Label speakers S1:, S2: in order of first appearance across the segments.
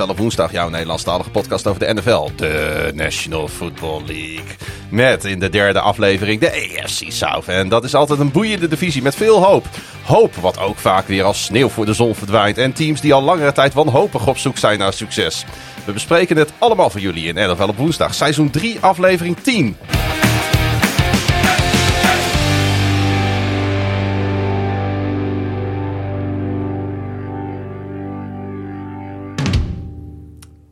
S1: NFL op woensdag, jouw Nederlandstalige podcast over de NFL, de National Football League. Met in de derde aflevering de AFC South. En dat is altijd een boeiende divisie met veel hoop. Hoop wat ook vaak weer als sneeuw voor de zon verdwijnt. En teams die al langere tijd wanhopig op zoek zijn naar succes. We bespreken het allemaal voor jullie in NFL op woensdag, seizoen 3, aflevering 10.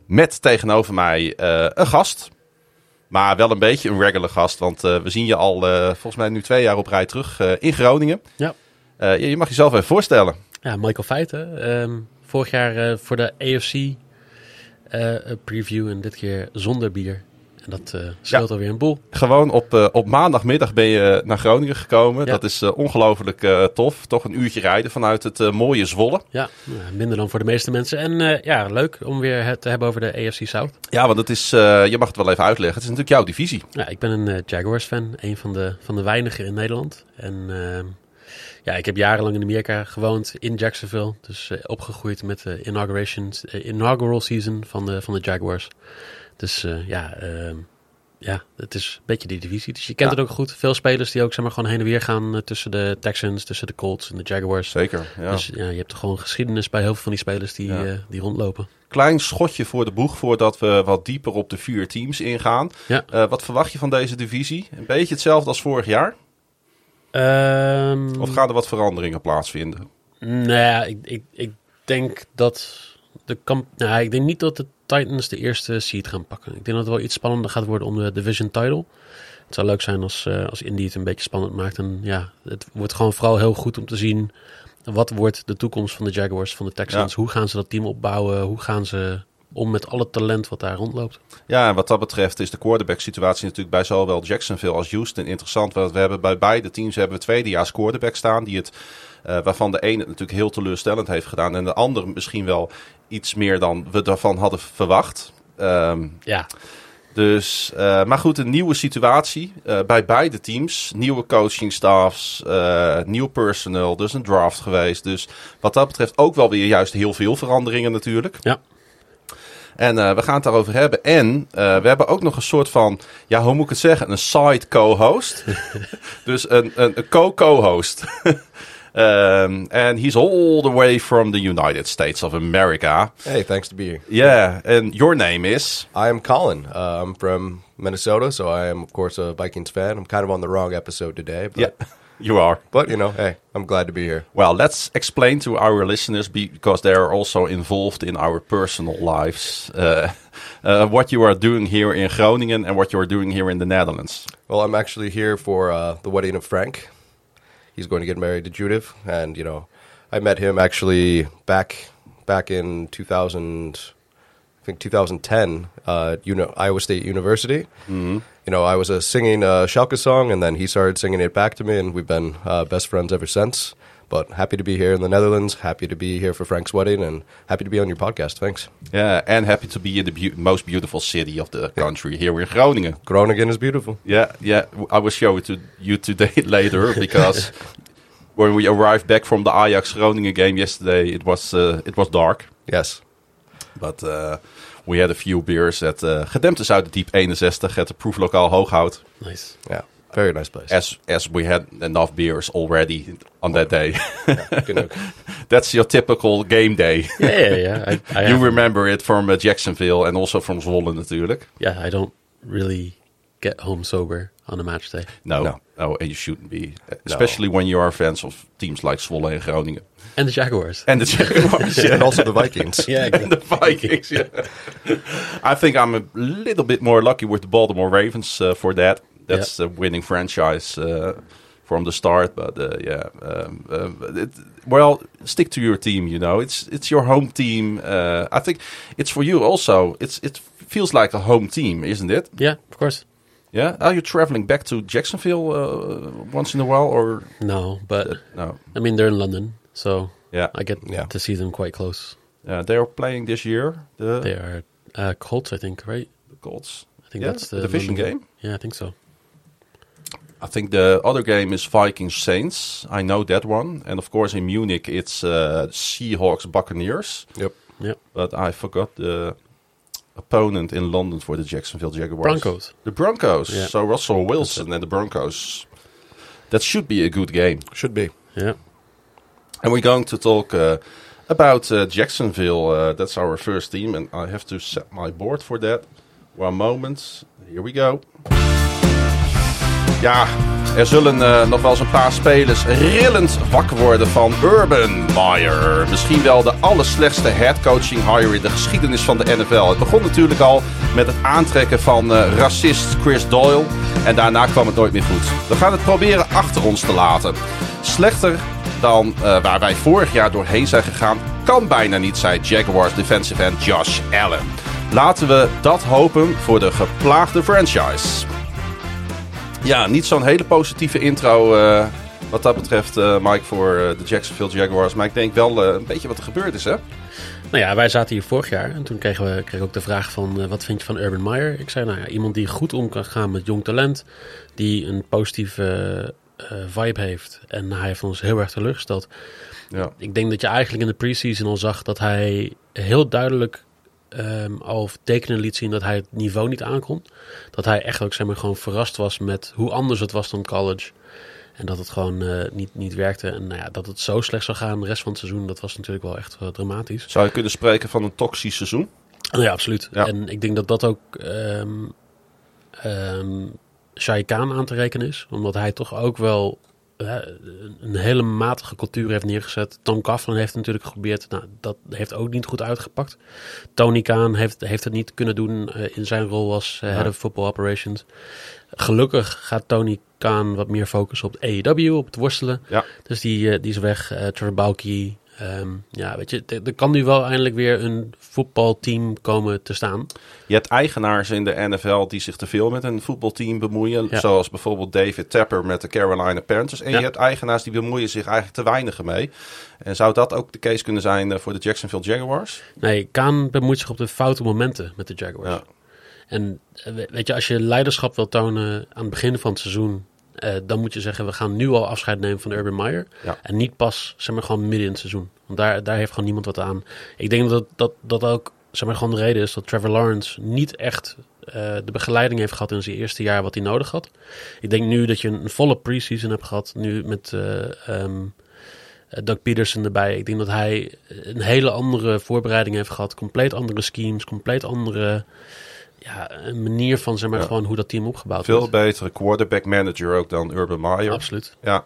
S1: Met tegenover mij uh, een gast. Maar wel een beetje een regular gast. Want uh, we zien je al uh, volgens mij nu twee jaar op rij terug in Groningen.
S2: Ja.
S1: je mag jezelf even voorstellen.
S2: Ja, Michael Feiten. Um, vorig jaar voor de AFC preview en dit keer zonder bier. En dat uh, scheelt ja. alweer een boel.
S1: Gewoon op, uh, op maandagmiddag ben je naar Groningen gekomen. Ja. Dat is uh, ongelooflijk tof. Toch een uurtje rijden vanuit het mooie Zwolle.
S2: Ja, minder dan voor de meeste mensen. En ja, leuk om weer het te hebben over de AFC South.
S1: Ja, want het is, je mag het wel even uitleggen. Het is natuurlijk jouw divisie.
S2: Ja, ik ben een Jaguars-fan. Een van de, van de weinigen in Nederland. En ehm, ja, ik heb jarenlang in Amerika gewoond, in Jacksonville. Dus opgegroeid met de inauguration, inaugural season van de, van de Jaguars. Dus uh, ja, uh, ja, het is een beetje die divisie. Dus je kent
S1: ja.
S2: het ook goed. Veel spelers die ook zeg maar, gewoon heen en weer gaan uh, tussen de Texans, tussen de Colts en de Jaguars.
S1: Zeker, ja.
S2: Dus ja, je hebt er gewoon geschiedenis bij heel veel van die spelers die, ja. die rondlopen.
S1: Klein schotje voor de boeg voordat we wat dieper op de vier teams ingaan.
S2: Ja.
S1: wat verwacht je van deze divisie? Een beetje hetzelfde als vorig jaar?
S2: Um,
S1: of gaan er wat veranderingen plaatsvinden?
S2: Nou ja, ik, ik, ik denk dat de kamp... Nou, ik denk niet dat de Titans de eerste seed gaan pakken. Ik denk dat het wel iets spannender gaat worden om de division title. Het zou leuk zijn als, uh, als Indy het een beetje spannend maakt. En ja, het wordt gewoon vooral heel goed om te zien... wat wordt de toekomst van de Jaguars, van de Texans? Ja. Hoe gaan ze dat team opbouwen? Hoe gaan ze om met alle talent wat daar rondloopt?
S1: Ja, en wat dat betreft is de quarterback situatie natuurlijk bij zowel Jacksonville als Houston interessant. Want we hebben bij beide teams hebben we tweedejaars quarterback staan... die het uh, waarvan de ene het natuurlijk heel teleurstellend heeft gedaan. En de andere misschien wel iets meer dan we daarvan hadden verwacht. Um,
S2: ja.
S1: Dus, uh, maar goed, een nieuwe situatie uh, bij beide teams. Nieuwe coachingstaffs, nieuw personeel, dus een draft geweest. Dus wat dat betreft ook wel weer juist heel veel veranderingen natuurlijk.
S2: Ja.
S1: En we gaan het daarover hebben. En we hebben ook nog een soort van, ja, hoe moet ik het zeggen? Een side co-host. dus een, een, een co-co-host. Um, and he's all the way from the United States of America.
S3: Hey, thanks to be here.
S1: Yeah, and your name is?
S3: I am Colin. Uh, I'm from Minnesota, so I am, of course, a Vikings fan. I'm kind of on the wrong episode today. But,
S1: yeah, you are.
S3: But, you know, hey, I'm glad to be here.
S1: Well, let's explain to our listeners, because they are also involved in our personal lives, uh, uh, what you are doing here in Groningen and what you are doing here in the Netherlands.
S3: Well, I'm actually here for uh, the wedding of Frank. He's going to get married to Judith, and you know, I met him actually back back in 2000, I think 2010, uh, you know, Iowa State University.
S1: Mm-hmm.
S3: You know, I was uh, singing a Schalke song, and then he started singing it back to me, and we've been uh, best friends ever since. But happy to be here in the Netherlands. Happy to be here for Frank's wedding, and happy to be on your podcast. Thanks.
S1: Yeah, and happy to be in the be- most beautiful city of the country here in Groningen.
S3: Groningen is beautiful.
S1: Yeah, yeah. I will show it to you today later because when we arrived back from the Ajax Groningen game yesterday, it was uh, it was dark.
S3: Yes,
S1: but uh, we had a few beers at uh, Gedempte Zuiderdiep 61 at the Proeflokaal Hooghout.
S2: Nice.
S3: Yeah. Very nice place.
S1: As as we had enough beers already on that day.
S3: yeah,
S1: That's your typical game day.
S2: Yeah, yeah, yeah. I, I
S1: you remember it from uh, Jacksonville and also from Zwolle natuurlijk.
S2: Yeah, I don't really get home sober on a match day.
S1: No, no, no and you shouldn't be, especially no. when you are fans of teams like Zwolle and Groningen.
S2: And the Jaguars.
S1: And the Jaguars, yeah.
S3: and also the Vikings.
S2: yeah,
S1: exactly. and the Vikings. Yeah. I think I'm a little bit more lucky with the Baltimore Ravens uh, for that. That's yep. a winning franchise uh, from the start. But uh, yeah, um, um, it, well, stick to your team. You know, it's it's your home team. Uh, I think it's for you also. It's it feels like a home team, isn't it?
S2: Yeah, of course.
S1: Yeah, are you traveling back to Jacksonville uh, once in a while, or
S2: no? But
S1: uh, no,
S2: I mean they're in London, so
S1: yeah,
S2: I get
S3: yeah.
S2: to see them quite close.
S1: Yeah, they are playing this year. The
S2: they are uh, Colts, I think, right?
S1: The Colts.
S2: I think
S1: yeah,
S2: that's the,
S1: the division
S2: London
S1: game.
S2: Yeah, I think so.
S1: I think the other game is Vikings Saints. I know that one, and of course in Munich it's uh, Seahawks Buccaneers.
S3: Yep.
S2: Ja.
S1: But I forgot the opponent in London for the Jacksonville Jaguars.
S2: Broncos.
S1: The Broncos.
S2: Yeah.
S1: So Russell Wilson and the Broncos. That should be a good game.
S3: Should be.
S2: Yeah.
S1: And we're going to talk uh, about uh, Jacksonville. Uh, that's our first team, and I have to set my board for that. One moment. Here we go. Ja, er zullen eh, nog wel eens een paar spelers rillend wakker worden van Urban Meyer. Misschien wel de allerslechtste headcoaching hire in de geschiedenis van de NFL. Het begon natuurlijk al met het aantrekken van eh, racist Chris Doyle. En daarna kwam het nooit meer goed. We gaan het proberen achter ons te laten. Slechter dan eh, waar wij vorig jaar doorheen zijn gegaan, kan bijna niet zijn Jaguars defensive end Josh Allen. Laten we dat hopen voor de geplaagde franchise. Ja, niet zo'n hele positieve intro eh, wat dat betreft, eh, Mike, voor eh, de Jacksonville Jaguars. Maar ik denk wel een beetje wat er gebeurd is, hè?
S2: Nou ja, wij zaten hier vorig jaar en toen kregen we kregen ook de vraag van... wat vind je van Urban Meyer? Ik zei, nou ja, iemand die goed om kan gaan met jong talent. Die een positieve vibe heeft. En hij heeft ons heel erg teleurgesteld.
S1: Ja.
S2: Ik denk dat je eigenlijk in de preseason al zag dat hij heel duidelijk ehm, al tekenen liet zien dat hij het niveau niet aankon. Dat hij echt ook zeg maar, gewoon verrast was met hoe anders het was dan college. En dat het gewoon eh, niet, niet werkte. En nou ja, dat het zo slecht zou gaan de rest van het seizoen, dat was natuurlijk wel echt wel dramatisch.
S1: Zou je kunnen spreken van een toxisch seizoen?
S2: Oh ja, absoluut.
S1: Ja.
S2: En ik denk dat dat ook Khan aan te rekenen is. Omdat hij toch ook wel eh, een hele matige cultuur heeft neergezet. Tom Coughlin heeft natuurlijk geprobeerd. Nou, dat heeft ook niet goed uitgepakt. Tony Khan heeft, heeft het niet kunnen doen eh, in zijn rol als eh, head of football operations. Gelukkig gaat Tony Khan wat meer focussen op het AEW, op het worstelen.
S1: Ja.
S2: Dus die, eh, die is weg. Eh Trevor Ehm, ja, weet je, er kan nu wel eindelijk weer een voetbalteam komen te staan.
S1: Je hebt eigenaars in de NFL die zich te veel met een voetbalteam bemoeien.
S2: Ja.
S1: Zoals bijvoorbeeld David Tepper met de Carolina Panthers. En
S2: Ja.
S1: je hebt eigenaars die bemoeien zich eigenlijk te weinig mee. En zou dat ook de case kunnen zijn eh, voor de Jacksonville Jaguars?
S2: Nee, Kaan bemoeit zich op de foute momenten met de Jaguars.
S1: Ja.
S2: En eh, we- weet je, als je leiderschap wil tonen aan het begin van het seizoen, eh, dan moet je zeggen, we gaan nu al afscheid nemen van Urban Meyer.
S1: Ja.
S2: En niet pas, zeg maar, gewoon midden in het seizoen. Want daar, daar heeft gewoon niemand wat aan. Ik denk dat dat, dat ook, zeg maar, gewoon de reden is dat Trevor Lawrence niet echt eh, de begeleiding heeft gehad in zijn eerste jaar wat hij nodig had. Ik denk nu dat je een, een volle preseason hebt gehad, nu met eh, Doug Peterson erbij. Ik denk dat hij een hele andere voorbereiding heeft gehad. Compleet andere schemes, compleet andere ja, een manier van zeg maar
S1: Ja.
S2: gewoon hoe dat team opgebouwd
S1: Veel
S2: wordt.
S1: betere quarterback manager ook dan Urban Meyer.
S2: Absoluut.
S1: Ja.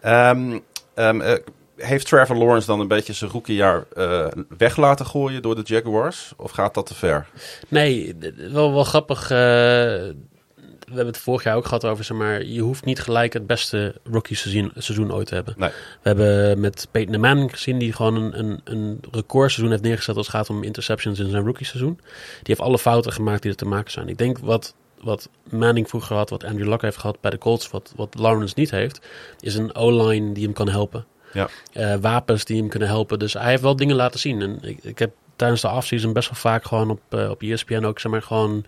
S1: Ehm, ehm, eh, heeft Trevor Lawrence dan een beetje zijn rookiejaar eh weg laten gooien door de Jaguars? Of gaat dat te ver?
S2: Nee, wel, wel grappig. eh, we hebben het vorig jaar ook gehad over, zeg maar, je hoeft niet gelijk het beste rookie seizoen, seizoen ooit te hebben.
S1: Nee.
S2: We hebben met Peyton Manning gezien, die gewoon een, een, een recordseizoen heeft neergezet als het gaat om interceptions in zijn rookie seizoen. Die heeft alle fouten gemaakt die er te maken zijn. Ik denk wat, wat Manning vroeger had, wat Andrew Luck heeft gehad bij de Colts, wat, wat Lawrence niet heeft, is een O-line die hem kan helpen.
S1: Ja.
S2: Eh, wapens die hem kunnen helpen. Dus hij heeft wel dingen laten zien. En ik, ik heb tijdens de offseason best wel vaak gewoon op, eh, op ESPN ook, zeg maar, gewoon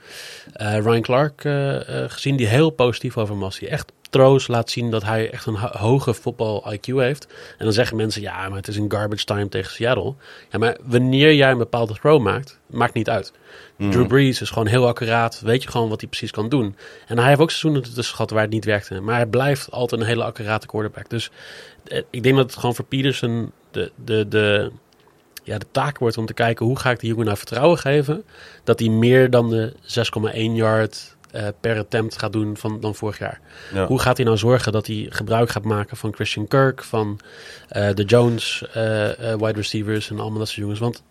S2: eh, Ryan Clark eh, gezien, die heel positief over. Die echt throws laat zien dat hij echt een ho- hoge voetbal IQ heeft. En dan zeggen mensen, ja, maar het is een garbage time tegen Seattle. Ja, maar wanneer jij een bepaalde throw maakt, maakt niet uit. Drew Brees is gewoon heel accuraat, weet je gewoon wat hij precies kan doen. En hij heeft ook seizoenen tussen gehad waar het niet werkte. Maar hij blijft altijd een hele accurate quarterback. Dus ik denk dat het gewoon voor Peterson de, de, de, ja, de taak wordt om te kijken hoe ga ik die jongen nou vertrouwen geven. Dat hij meer dan de 6,1 yard eh, per attempt gaat doen van, dan vorig jaar.
S1: Ja.
S2: Hoe gaat hij nou zorgen dat hij gebruik gaat maken van Christian Kirk, van eh, de Jones eh, eh, wide receivers en allemaal dat soort jongens. Want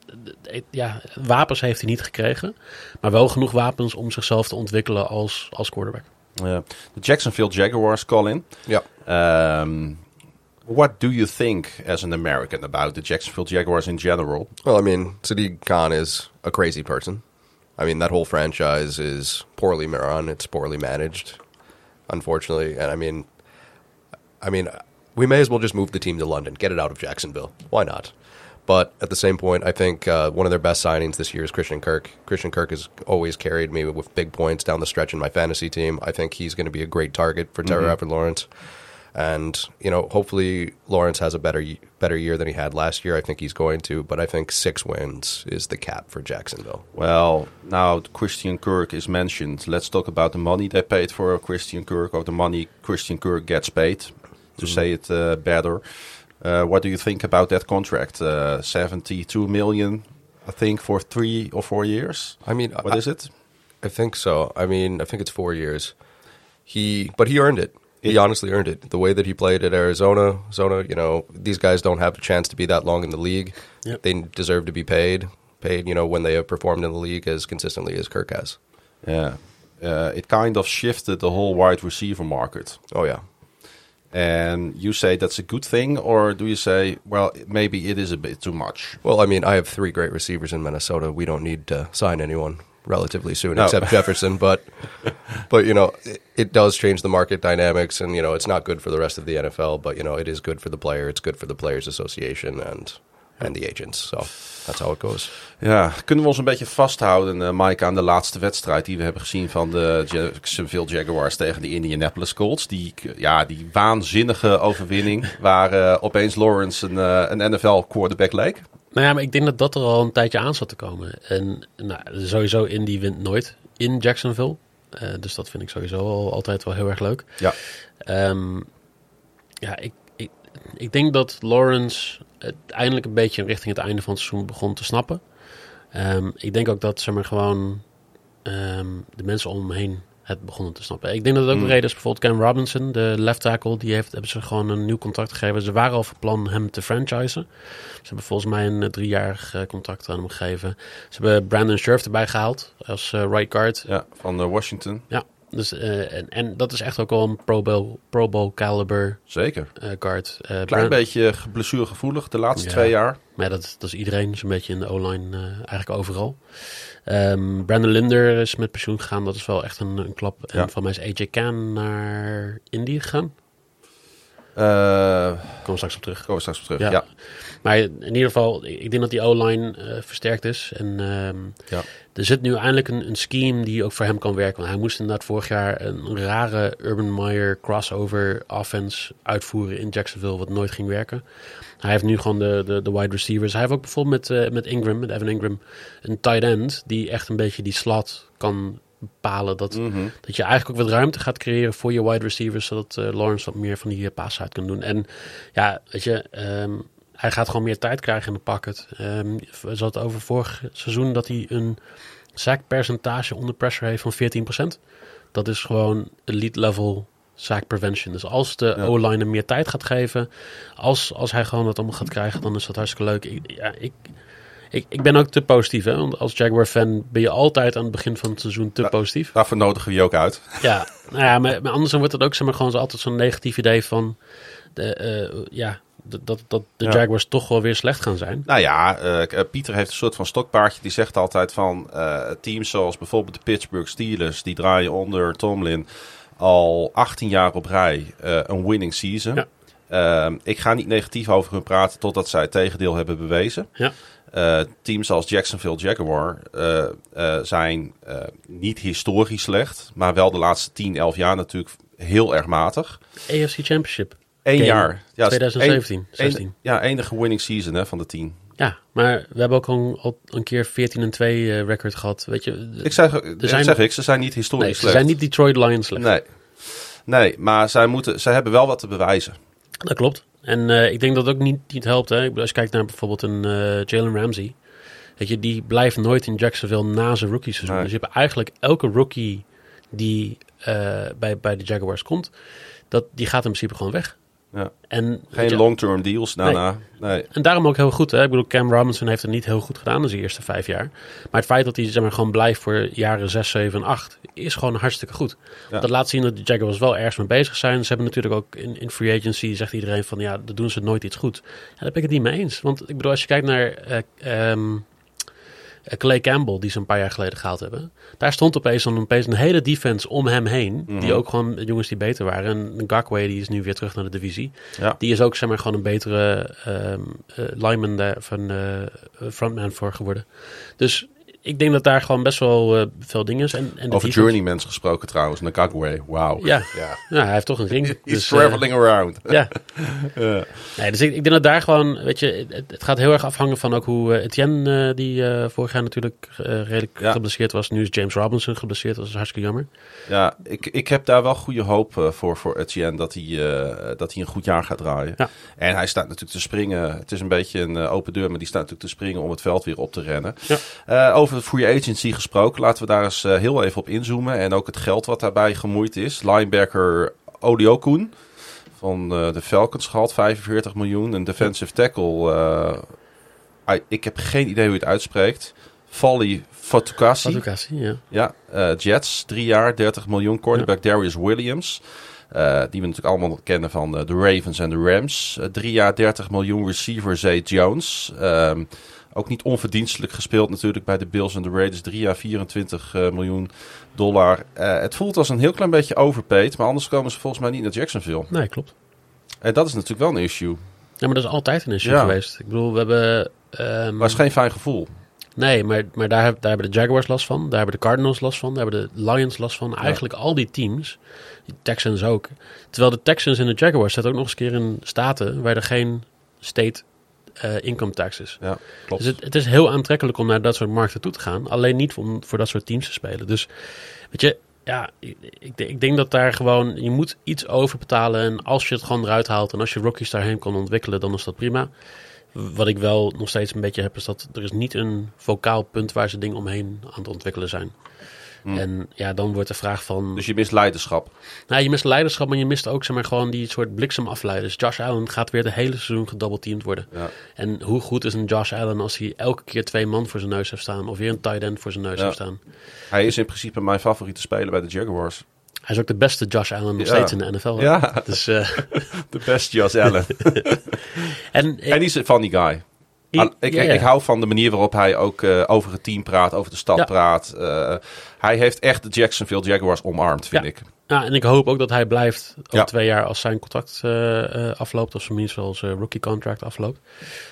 S2: ja, wapens heeft hij niet gekregen, maar wel genoeg wapens om zichzelf te ontwikkelen als, als quarterback.
S1: Ja. De Jacksonville Jaguars, Colin.
S3: Yeah.
S1: Um, what do you think as an American about the Jacksonville Jaguars in general?
S3: Well, I mean, Sadiq Khan is a crazy person. I mean, that whole franchise is poorly run. It's poorly managed, unfortunately. And I mean, I mean, we may as well just move the team to London, get it out of Jacksonville. Why not? But at the same point, I think uh, one of their best signings this year is Christian Kirk. Christian Kirk has always carried me with big points down the stretch in my fantasy team. I think he's going to be a great target for Trevor Lawrence. And you know, hopefully Lawrence has a better better year than he had last year. I think he's going to, but I think six wins is the cap for Jacksonville.
S1: Well, now Christian Kirk is mentioned. Let's talk about the money they paid for Christian Kirk, or the money Christian Kirk gets paid, to say it uh, better. Uh, what do you think about that contract? Uh, 72 million, I think, for three or four years.
S3: I mean,
S1: What
S3: I,
S1: is it?
S3: I think so. I mean, I think it's four years. He, but he earned it. He honestly earned it. The way that he played at Arizona, Zona, you know, these guys don't have a chance to be that long in the league.
S2: Yep.
S3: They deserve to be paid. Paid, you know, when they have performed in the league as consistently as Kirk has.
S1: Yeah. Uh, it kind of shifted the whole wide receiver market.
S3: Oh yeah.
S1: And you say that's a good thing, or do you say, well, maybe it is a bit too much?
S3: Well, I mean, I have three great receivers in Minnesota. We don't need to sign anyone relatively soon, except Jefferson. But, but you know, it, it does change the market dynamics, and you know, it's not good for the rest of the NFL. But you know, it is good for the player. It's good for the players' association and and the agents. So that's how it goes.
S1: Ja, kunnen we ons een beetje vasthouden, eh, Mike, aan de laatste wedstrijd die we hebben gezien van de Jacksonville Jaguars tegen de Indianapolis Colts. Die, ja, die waanzinnige overwinning waar eh, opeens Lawrence een, eh, een NFL quarterback leek.
S2: Nou ja, maar ik denk dat dat er al een tijdje aan zat te komen. En nou, sowieso Indy wint nooit in Jacksonville. Dus dat vind ik sowieso al, altijd wel heel erg leuk.
S1: Ja.
S2: Ehm, ja, ik, ik, denk dat Lawrence uiteindelijk een beetje richting het einde van het seizoen begon te snappen. Ehm, ik denk ook dat zeg maar, gewoon ehm, de mensen om hem heen het begonnen te snappen. Ik denk dat het ook
S1: Mm.
S2: de reden is, bijvoorbeeld Cam Robinson, de left tackle, die heeft, hebben ze gewoon een nieuw contract gegeven. Ze waren al van plan hem te franchisen. Ze hebben volgens mij een eh, driejarig eh, contract aan hem gegeven. Ze hebben Brandon Scherf erbij gehaald als eh, right guard.
S1: Ja, van Washington.
S2: Ja, dus, eh, en, en dat is echt ook al een Pro Bowl, Pro Bowl caliber
S1: Zeker.
S2: guard. Eh,
S1: Klein
S2: Brand-
S1: beetje blessuregevoelig de laatste
S2: Ja.
S1: twee jaar.
S2: Maar dat, dat is iedereen, zo'n beetje in de O-line, eh, eigenlijk overal. Ehm, Brandon Linder is met pensioen gegaan. Dat is wel echt een, een klap. En van mij is AJ Can naar Indy gegaan. Komen we straks op terug.
S1: komen we straks op terug.
S2: Ja.
S1: Ja.
S2: Maar in ieder geval, ik denk dat die O-line versterkt is. En ehm,
S1: Ja.
S2: Er zit nu eindelijk een, een scheme die ook voor hem kan werken. Want hij moest inderdaad vorig jaar een rare Urban Meyer crossover offense uitvoeren in Jacksonville, wat nooit ging werken. Hij heeft nu gewoon de, de, de wide receivers. Hij heeft ook bijvoorbeeld met, eh, met Ingram, met Evan Ingram, een tight end die echt een beetje die slot kan bepalen. Dat,
S1: Mhm.
S2: dat je eigenlijk ook wat ruimte gaat creëren voor je wide receivers, zodat eh, Lawrence wat meer van die uh, pass uit kan doen. En ja, weet je, ehm, hij gaat gewoon meer tijd krijgen in de pocket. Ehm we hadden het over vorig seizoen dat hij een sackpercentage onder pressure heeft van 14%. Dat is gewoon elite level sack prevention. Dus als de
S1: Ja.
S2: O-line hem meer tijd gaat geven, als, als hij gewoon dat allemaal gaat krijgen, dan is dat hartstikke leuk. Ik, ja, ik, ik, ik ben ook te positief. Hè? Want als Jaguar-fan ben je altijd aan het begin van het seizoen te positief.
S1: Daarvoor nodigen we je ook uit.
S2: Ja, nou ja, maar, maar anders dan wordt het ook zeg maar, gewoon zo altijd zo'n negatief idee van de, eh, ja, dat, dat de
S1: Ja.
S2: Jaguars toch wel weer slecht gaan zijn.
S1: Nou ja, eh, Pieter heeft een soort van stokpaardje. Die zegt altijd van eh, teams zoals bijvoorbeeld de Pittsburgh Steelers. Die draaien onder Tomlin al 18 jaar op rij eh, een winning season.
S2: Ja.
S1: Ehm, ik ga niet negatief over hun praten totdat zij het tegendeel hebben bewezen.
S2: Ja.
S1: Eh, teams als Jacksonville Jaguar eh, eh, zijn eh, niet historisch slecht. Maar wel de laatste 10, 11 jaar natuurlijk heel erg matig.
S2: AFC Championship.
S1: Eén jaar. Ja,
S2: 2017,
S1: één-
S2: 16.
S1: ja, enige winning season hè, van de 10.
S2: Ja, maar we hebben ook al, al een keer 14 en 2 eh, record gehad. Weet je,
S1: Ik zeg, dat
S2: zijn-
S1: zeg ik, ze zijn niet historisch
S2: nee, ze
S1: slecht.
S2: zijn niet Detroit Lions slecht.
S1: Nee. nee, maar zij, moeten, zij hebben wel wat te bewijzen.
S2: Dat klopt. En eh, ik denk dat het ook niet, niet helpt. Hè. Ik Als je kijkt naar bijvoorbeeld een eh, Jalen Ramsey. Weet je, die blijft nooit in Jacksonville na zijn rookie seizoen.
S1: Nee.
S2: Dus je hebt eigenlijk elke rookie die bij, bij de Jaguars komt, dat, die gaat in principe gewoon weg.
S1: Ja.
S2: En,
S1: Geen long-term deals daarna. Nee.
S2: en daarom ook heel goed. Hè? Ik bedoel, Cam Robinson heeft het niet heel goed gedaan in zijn eerste vijf jaar. Maar het feit dat hij zeg maar, gewoon blijft voor jaren 6, 7 en 8 is gewoon hartstikke goed.
S1: Ja.
S2: Dat laat zien dat de Jaguars wel ergens mee bezig zijn. Ze hebben natuurlijk ook in, in free agency, zegt iedereen van ja, dat doen ze nooit iets goed. Ja, daar ben ik het niet mee eens. Want ik bedoel, als je kijkt naar eh ehm, eh, Clay Campbell, die ze een paar jaar geleden gehaald hebben. Daar stond opeens, opeens een hele defense om hem heen.
S1: Mhm.
S2: Die ook gewoon jongens die beter waren. En Gakwe, die is nu weer terug naar de divisie.
S1: Ja.
S2: Die is ook zeg maar gewoon een betere ehm eh, lineman daar van eh, frontman voor geworden. Dus ik denk dat daar gewoon best wel eh, veel dingen is. En, en
S1: Over journeymans gesproken trouwens. Nakagwe, wauw.
S2: Ja.
S3: Ja.
S2: ja, hij heeft toch een ring.
S1: He's
S2: dus, eh,
S1: traveling around.
S2: ja. Nee, dus ik, ik denk dat daar gewoon, weet je, het, het gaat heel erg afhangen van ook hoe eh, Etienne, die vorig jaar natuurlijk redelijk
S1: Ja.
S2: geblesseerd was. Nu is James Robinson geblesseerd, dat is hartstikke jammer.
S1: Ja, ik, ik heb daar wel goede hoop voor, voor Etienne dat hij, dat hij een goed jaar gaat draaien.
S2: Ja.
S1: En hij staat natuurlijk te springen. Het is een beetje een open deur, maar die staat natuurlijk te springen om het veld weer op te rennen.
S2: Ja.
S1: Eh, over free agency gesproken, laten we daar eens eh, heel even op inzoomen. En ook het geld wat daarbij gemoeid is. Linebacker Odiokun van eh, de Falcons gehaald, 45 miljoen. Een defensive tackle, eh, I- ik heb geen idee hoe je het uitspreekt. Fali Fatukasi.
S2: Educatie, ja.
S1: Ja, Jets, drie jaar, 30 miljoen. Quarterback Darius Williams. die we natuurlijk allemaal kennen van de Ravens en de Rams. Drie jaar, 30 miljoen. Receiver Zay Jones. Ehm, ook niet onverdienstelijk gespeeld natuurlijk bij de Bills en de Raiders. Drie jaar, 24 eh, miljoen dollar. Eh, het voelt als een heel klein beetje overpaid. Maar anders komen ze volgens mij niet naar Jacksonville.
S2: Nee, klopt.
S1: En dat is natuurlijk wel een issue.
S2: Ja, maar dat is altijd een issue
S1: Ja.
S2: geweest. Ik bedoel, we hebben... ehm,
S1: Maar is geen fijn gevoel.
S2: Nee, maar, maar daar, daar hebben de Jaguars last van. Daar hebben de Cardinals last van. Daar hebben de Lions last van. Eigenlijk al die teams. Texans ook. Terwijl de Texans en de Jaguars zitten ook nog eens een keer in staten... waar er geen state eh, income tax is.
S1: Ja, klopt.
S2: Dus het, het is heel aantrekkelijk om naar dat soort markten toe te gaan. Alleen niet om voor dat soort teams te spelen. Dus weet je, ja, ik, ik, denk dat daar gewoon... Je moet iets overbetalen. En als je het gewoon eruit haalt... en als je rookies daarheen kan ontwikkelen... dan is dat prima. Wat ik wel nog steeds een beetje heb... is dat er is niet een vocaal punt... waar ze dingen omheen aan het ontwikkelen zijn. En ja, dan wordt de vraag van...
S1: Dus je mist leiderschap.
S2: Nou, je mist leiderschap, maar je mist ook zeg maar, gewoon die soort bliksemafleiders. Josh Allen gaat weer het hele seizoen gedoubleteamd worden.
S1: Ja.
S2: En hoe goed is een Josh Allen als hij elke keer twee man voor zijn neus heeft staan... of weer een tight end voor zijn neus
S1: Ja.
S2: heeft staan.
S1: Hij is in principe mijn favoriete speler bij de Jaguars.
S2: Hij is ook de beste Josh Allen nog
S1: Ja.
S2: steeds in de NFL. hè?
S1: Ja.
S2: Dus, eh,
S1: De best Josh Allen.
S2: en,
S1: En die is een funny guy. Ik, ik, hou van de manier waarop hij ook eh, over het team praat, over de stad
S2: Ja.
S1: praat. Eh, hij heeft echt de Jacksonville Jaguars omarmd, vind
S2: Ja.
S1: ik.
S2: Ja, en ik hoop ook dat hij blijft over
S1: Ja.
S2: twee jaar als zijn contract eh, afloopt. Of zijn minst als rookie contract afloopt.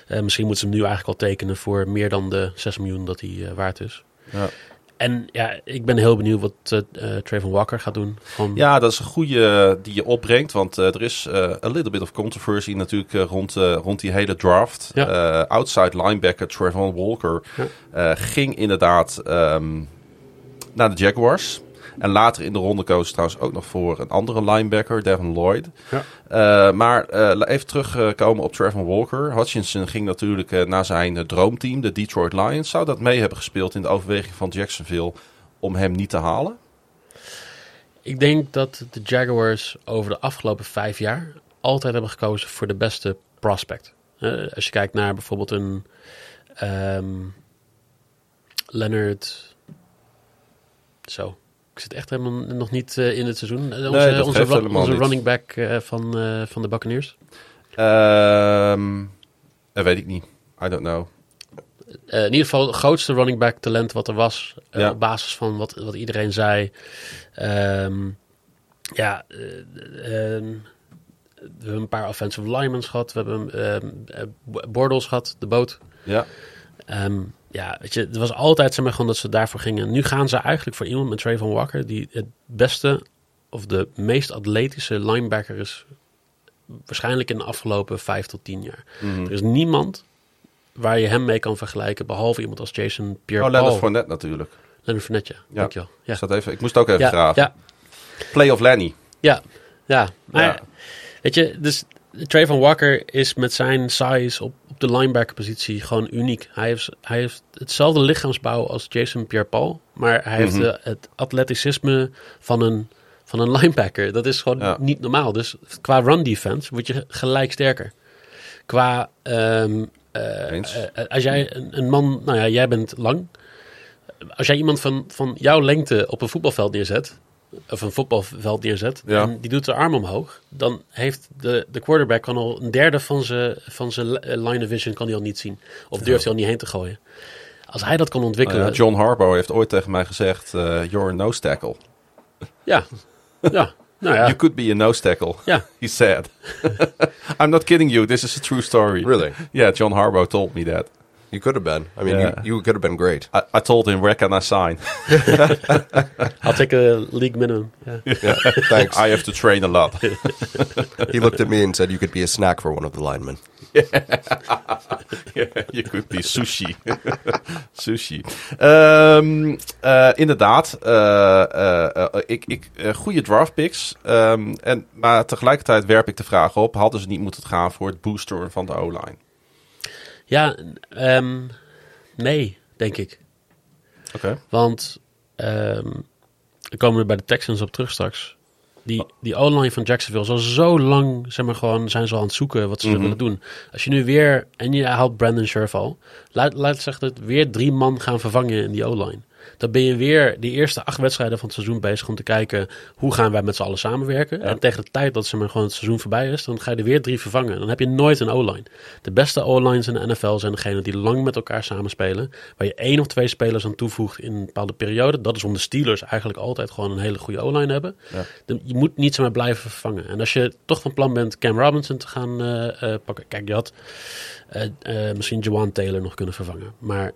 S2: Misschien moeten ze hem nu eigenlijk al tekenen voor meer dan de 6 miljoen dat hij waard is.
S1: Ja.
S2: En ja, ik ben heel benieuwd wat eh eh, Trayvon Walker gaat doen.
S1: Ja, dat is een goede die je opbrengt. Want eh, er is eh a little bit of controversy natuurlijk eh, rond, eh, rond die hele draft.
S2: Ja.
S1: Eh, outside linebacker Trevon Walker
S2: Ja.
S1: eh, ging inderdaad ehm, naar de Jaguars. En later in de ronde koos ze trouwens ook nog voor een andere linebacker, Devin Lloyd.
S2: Ja.
S1: Eh, maar eh, even terugkomen op Trevor Walker. Hutchinson ging natuurlijk eh, naar zijn droomteam, de Detroit Lions. Zou dat mee hebben gespeeld in de overweging van Jacksonville om hem niet te halen?
S2: Ik denk dat de Jaguars over de afgelopen vijf jaar altijd hebben gekozen voor de beste prospect. Als je kijkt naar bijvoorbeeld een ehm, Leonard. Zo. Ik zit echt helemaal nog niet eh, in het seizoen. Eh, Onze, onze, onze running back eh, van, van de Buccaneers.
S1: Ehm dat weet ik niet. I don't know.
S2: In ieder geval het grootste running back talent wat er was.
S1: Ja.
S2: Op basis van wat, wat iedereen zei. Ehm, ja, eh, ehm, we hebben een paar offensive linemen gehad. We hebben Bortles gehad, de boot.
S1: Ja,
S2: ja, weet je, het was altijd zeg maar, gewoon dat ze daarvoor gingen. Nu gaan ze eigenlijk voor iemand met Trayvon Walker... die het beste of de meest atletische linebacker is... waarschijnlijk in de afgelopen vijf tot tien jaar.
S1: Mhm.
S2: Er is niemand waar je hem mee kan vergelijken... behalve iemand als Jason
S1: Oh,
S2: Pierre-Paul.
S1: Leonard Fournette natuurlijk.
S2: Leonard Fournette, ja.
S1: Ja.
S2: Dankjewel. Ja.
S1: Ik, zat even, ik moest ook even
S2: Ja,
S1: graven.
S2: ja,
S1: Play of Lenny.
S2: ja, ja. Maar
S1: Ja.
S2: weet je, dus Trayvon Walker is met zijn size op, op de linebacker-positie gewoon uniek. Hij heeft, hij heeft hetzelfde lichaamsbouw als Jason Pierre-Paul, maar hij heeft
S1: Mhm.
S2: eh, het atleticisme van een, van een linebacker. Dat is gewoon
S1: Ja.
S2: niet normaal. Dus qua run defense word je gelijk sterker. Qua, ehm, eh,
S1: Eens.
S2: eh, als jij een, een man, nou ja, jij bent lang. Als jij iemand van, van jouw lengte op een voetbalveld neerzet, of een voetbalveld neerzet,
S1: Ja.
S2: en die doet de arm omhoog, dan heeft de, de quarterback kan al een derde van zijn van zijn eh, line of vision kan hij al niet zien. Of durft hij al niet heen te gooien. Als hij dat kan ontwikkelen,
S1: Nou ja, John Harbaugh heeft ooit tegen mij gezegd: eh, You're a nose tackle.
S2: ja, ja, nou ja,
S1: You could be a nose tackle.
S2: ja.
S1: He said. I'm not kidding you. This is a true story.
S3: Really?
S1: Yeah, John Harbaugh told me that.
S3: You could have been. I mean,
S1: Yeah.
S3: you, you could have been great.
S1: I, I told him, where can I sign?
S2: I'll take a league minimum. Yeah.
S3: Yeah, thanks.
S1: I have to train a lot.
S3: he looked at me and said, "You could be a snack for one of the linemen."
S1: Je kunt die sushi. sushi. Ehm, eh, inderdaad. eh, eh, ik, ik, goede draft picks. Ehm, en, maar tegelijkertijd werp ik de vraag op. Hadden ze niet moeten gaan voor het booster van de O-line?
S2: Ja, ehm, nee, denk ik.
S1: Oké.
S2: Want ehm we komen er bij de Texans op terug straks. Die, die O-line van Jacksonville is al zo lang, zeg maar gewoon, zijn ze al aan het zoeken wat ze
S1: Mhm.
S2: willen doen. Als je nu weer, en je haalt Brandon Scherf al, laat, laat zeggen dat weer drie man gaan vervangen in die O-line. Dan ben je weer die eerste acht wedstrijden van het seizoen bezig om te kijken hoe gaan wij met z'n allen samenwerken. En tegen de tijd dat ze maar gewoon het seizoen voorbij is, dan ga je er weer drie vervangen. Dan heb je nooit een O-line. De beste O-lines in de NFL zijn degene die lang met elkaar samenspelen. Waar je één of twee spelers aan toevoegt in een bepaalde periode. Dat is om de Steelers eigenlijk altijd gewoon een hele goede O-line hebben.
S1: Ja.
S2: Je moet niet zomaar blijven vervangen. En als je toch van plan bent Cam Robinson te gaan eh, eh, pakken. Kijk, je had eh, misschien Jawan Taylor nog kunnen vervangen. Maar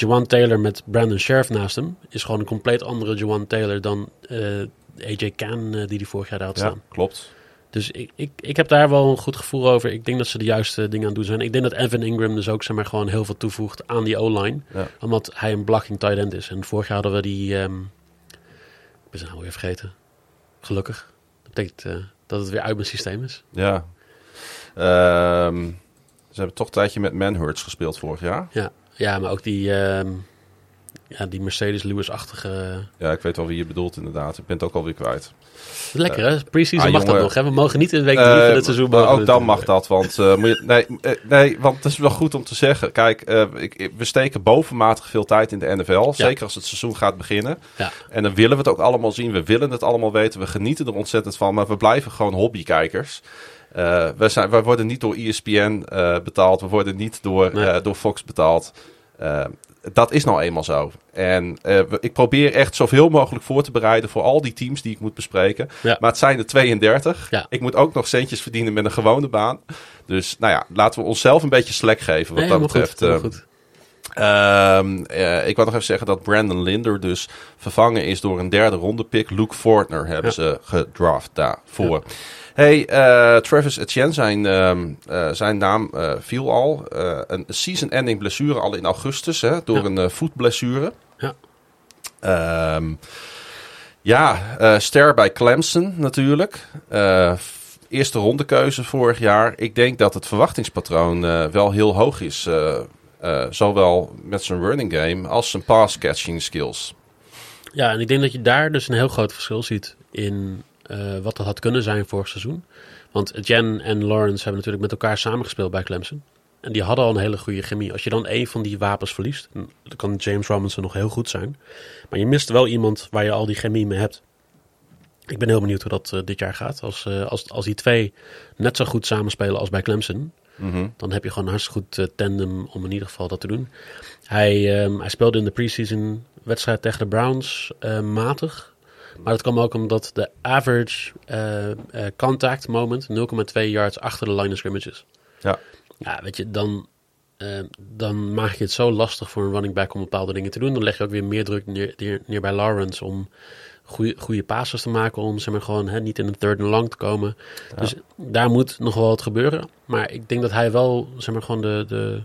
S2: Jawan Taylor met Brandon Sheriff naast hem is gewoon een compleet andere Jawan Taylor dan eh, AJ Can eh, die hij vorig jaar daar had
S1: Ja,
S2: staan.
S1: klopt.
S2: Dus ik, ik, ik heb daar wel een goed gevoel over. Ik denk dat ze de juiste dingen aan het doen zijn. Ik denk dat Evan Ingram dus ook zeg maar, gewoon heel veel toevoegt aan die O-line.
S1: Ja.
S2: Omdat hij een blocking tight end is. En vorig jaar hadden we die... ehm ik ben zijn naam weer vergeten. Gelukkig. Dat betekent eh, dat het weer uit mijn systeem is.
S1: Ja. Ehm, ze hebben toch een tijdje met Manhurts gespeeld vorig jaar.
S2: Ja, ja maar ook die, ehm, ja, die Mercedes Lewis-achtige...
S1: Ja, ik weet wel wie je bedoelt inderdaad. Ik ben het ook alweer kwijt.
S2: Lekker hè? Pre-season
S1: ah,
S2: mag dat nog. Hè? We mogen niet in de week drie van het seizoen...
S1: maar ook dan mag dat, want eh, moet je, nee, eh, nee, want het is wel goed om te zeggen. Kijk, eh, ik, we steken bovenmatig veel tijd in de NFL. Zeker als het seizoen gaat beginnen.
S2: Ja.
S1: En dan willen we het ook allemaal zien. We willen het allemaal weten. We genieten er ontzettend van. Maar we blijven gewoon hobbykijkers. Eh we, zijn, we worden niet door ESPN betaald. We worden niet door,
S2: Nee.
S1: door Fox betaald. Dat is nou eenmaal zo. En eh, ik probeer echt zoveel mogelijk voor te bereiden voor al die teams die ik moet bespreken.
S2: Ja.
S1: Maar het zijn er 32.
S2: Ja.
S1: Ik moet ook nog centjes verdienen met een gewone baan. Dus nou ja, laten we onszelf een beetje slack geven wat
S2: Nee,
S1: dat betreft.
S2: goed,
S1: Eh,
S2: goed.
S1: Ehm, eh, ik wil nog even zeggen dat Brandon Linder dus vervangen is door een derde ronde pick. Luke Fortner hebben
S2: Ja.
S1: ze gedraft daarvoor. Hey, eh, Travis Etienne, zijn, ehm, eh, zijn naam eh, viel al. Een season-ending blessure al in augustus hè, door
S2: Ja.
S1: een voetblessure.
S2: Ja.
S1: Ehm, ja, ster bij Clemson natuurlijk. F- eerste rondekeuze vorig jaar. Ik denk dat het verwachtingspatroon wel heel hoog is. zowel met zijn running game als zijn pass-catching skills.
S2: Ja, en ik denk dat je daar dus een heel groot verschil ziet in wat dat had kunnen zijn vorig seizoen. Want Jen en Lawrence hebben natuurlijk met elkaar samengespeeld bij Clemson. En die hadden al een hele goede chemie. Als je dan een van die wapens verliest, dan kan James Robinson nog heel goed zijn. Maar je mist wel iemand waar je al die chemie mee hebt. Ik ben heel benieuwd hoe dat eh, dit jaar gaat. Als, eh, als, als die twee net zo goed samenspelen als bij Clemson,
S1: Mhm.
S2: dan heb je gewoon een hartstikke goed eh, tandem om in ieder geval dat te doen. Hij, ehm, hij speelde in de preseason wedstrijd tegen de Browns eh, matig. Maar dat kwam ook omdat de average eh, eh, contact moment 0,2 yards achter de line of scrimmage is.
S1: Ja.
S2: Ja, weet je, dan, eh, dan maak je het zo lastig voor een running back om bepaalde dingen te doen. Dan leg je ook weer meer druk neer, neer, neer bij Lawrence om goede, goede passes te maken. Om zeg maar, gewoon hè, niet in een third and long te komen. Dus daar moet nog wel wat gebeuren. Maar ik denk dat hij wel zeg maar, gewoon de, de,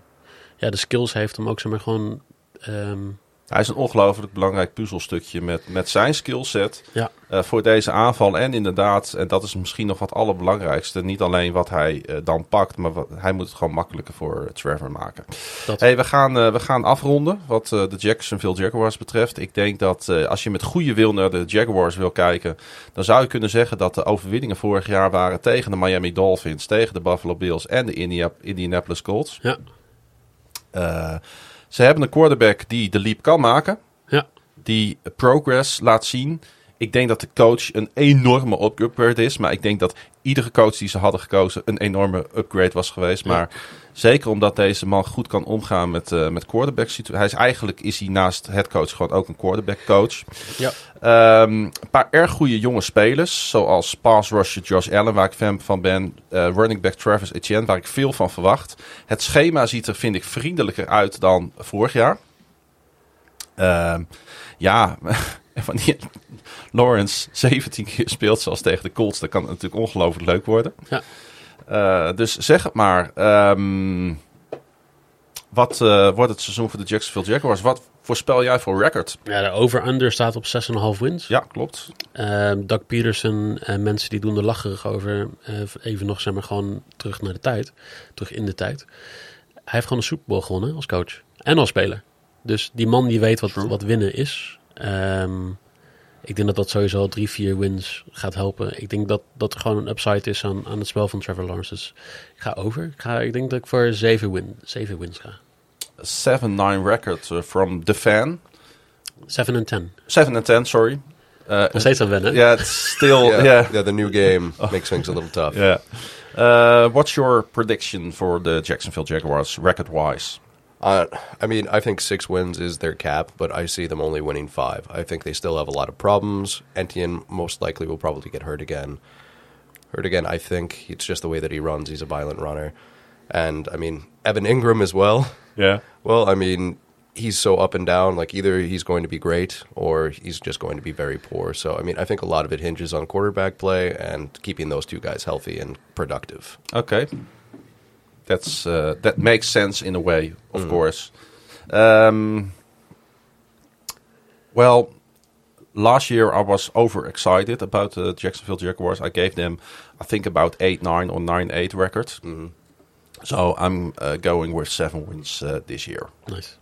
S2: ja, de skills heeft om ook zeg maar, gewoon... ehm,
S1: Hij is een ongelooflijk belangrijk puzzelstukje met, met zijn skillset
S2: Ja.
S1: eh, voor deze aanval. En inderdaad, en dat is misschien nog wat allerbelangrijkste, niet alleen wat hij eh, dan pakt, maar wat, hij moet het gewoon makkelijker voor Trevor maken.
S2: dat,
S1: Hey, we, gaan, eh, we gaan afronden wat de Jacksonville Jaguars betreft. Ik denk dat als je met goede wil naar de Jaguars wil kijken, dan zou je kunnen zeggen dat de overwinningen vorig jaar waren tegen de Miami Dolphins, tegen de Buffalo Bills en de India- Indianapolis Colts.
S2: ja,
S1: ze hebben een quarterback die de leap kan maken
S2: ja,
S1: die progress laat zien Ik denk dat de coach een enorme upgrade is. Maar ik denk dat iedere coach die ze hadden gekozen een enorme upgrade was geweest.
S2: Ja.
S1: Zeker omdat deze man goed kan omgaan met, eh met quarterback situaties. Hij is eigenlijk is hij naast head coach gewoon ook een quarterback coach.
S2: Ja.
S1: Ehm, een paar erg goede jonge spelers, zoals pass rusher Josh Allen, waar ik fan van ben. eh, running back Travis Etienne, waar ik veel van verwacht. Het schema ziet er, vind ik, vriendelijker uit dan vorig jaar. Ehm, ja, wanneer Lawrence 17 keer speelt zoals tegen de Colts, dan kan het natuurlijk ongelooflijk leuk worden.
S2: Ja.
S1: Eh, dus zeg het maar. Ehm, wat eh, wordt het seizoen voor de Jacksonville Jaguars? Wat voorspel jij voor record?
S2: Ja, de over-under staat op 6,5 wins.
S1: Ja, klopt.
S2: Ehm, Doug Peterson en mensen die doen er lacherig over. eh, even nog, zeg maar, gewoon terug naar de tijd. Terug in de tijd. Hij heeft gewoon een Super Bowl gewonnen als coach. En als speler. Dus die man die weet wat,
S1: True.
S2: wat winnen is. Ehm, ik denk dat dat sowieso drie, vier wins gaat helpen. Ik denk dat dat gewoon een upside is aan, aan het spel van Trevor Lawrence. Dus ik ga over. Ik, ga, ik denk dat ik voor zeven, win, zeven wins ga.
S1: 7-9 record uh, from the fan.
S2: 7 en 10.
S1: 7 and 10, sorry. Uh,
S2: Nog steeds aan wennen.
S1: yeah, it's still,
S3: Yeah,
S1: yeah.
S3: yeah, the new game makes things a little tough.
S1: Yeah. Uh, what's your prediction for the Jacksonville Jaguars record-wise?
S3: Uh, I mean, I think six wins is their cap, but I see them only winning five. I think they still have a lot of problems. Etienne most likely will probably get hurt again. Hurt again, I think. It's just the way that he runs. He's a violent runner. And, I mean, Evan Ingram as well.
S1: Yeah.
S3: Well, I mean, he's so up and down. Like, either he's going to be great or he's just going to be very poor. So, I mean, I think a lot of it hinges on quarterback play and keeping those two guys healthy and productive.
S1: Okay. That's uh, that makes sense in a way, of course. Um, well, last year I was overexcited about the Jacksonville Jaguars. I gave them, I think, about eight nine or nine eight record. So I'm uh, going with seven wins uh, this year.
S2: Nice.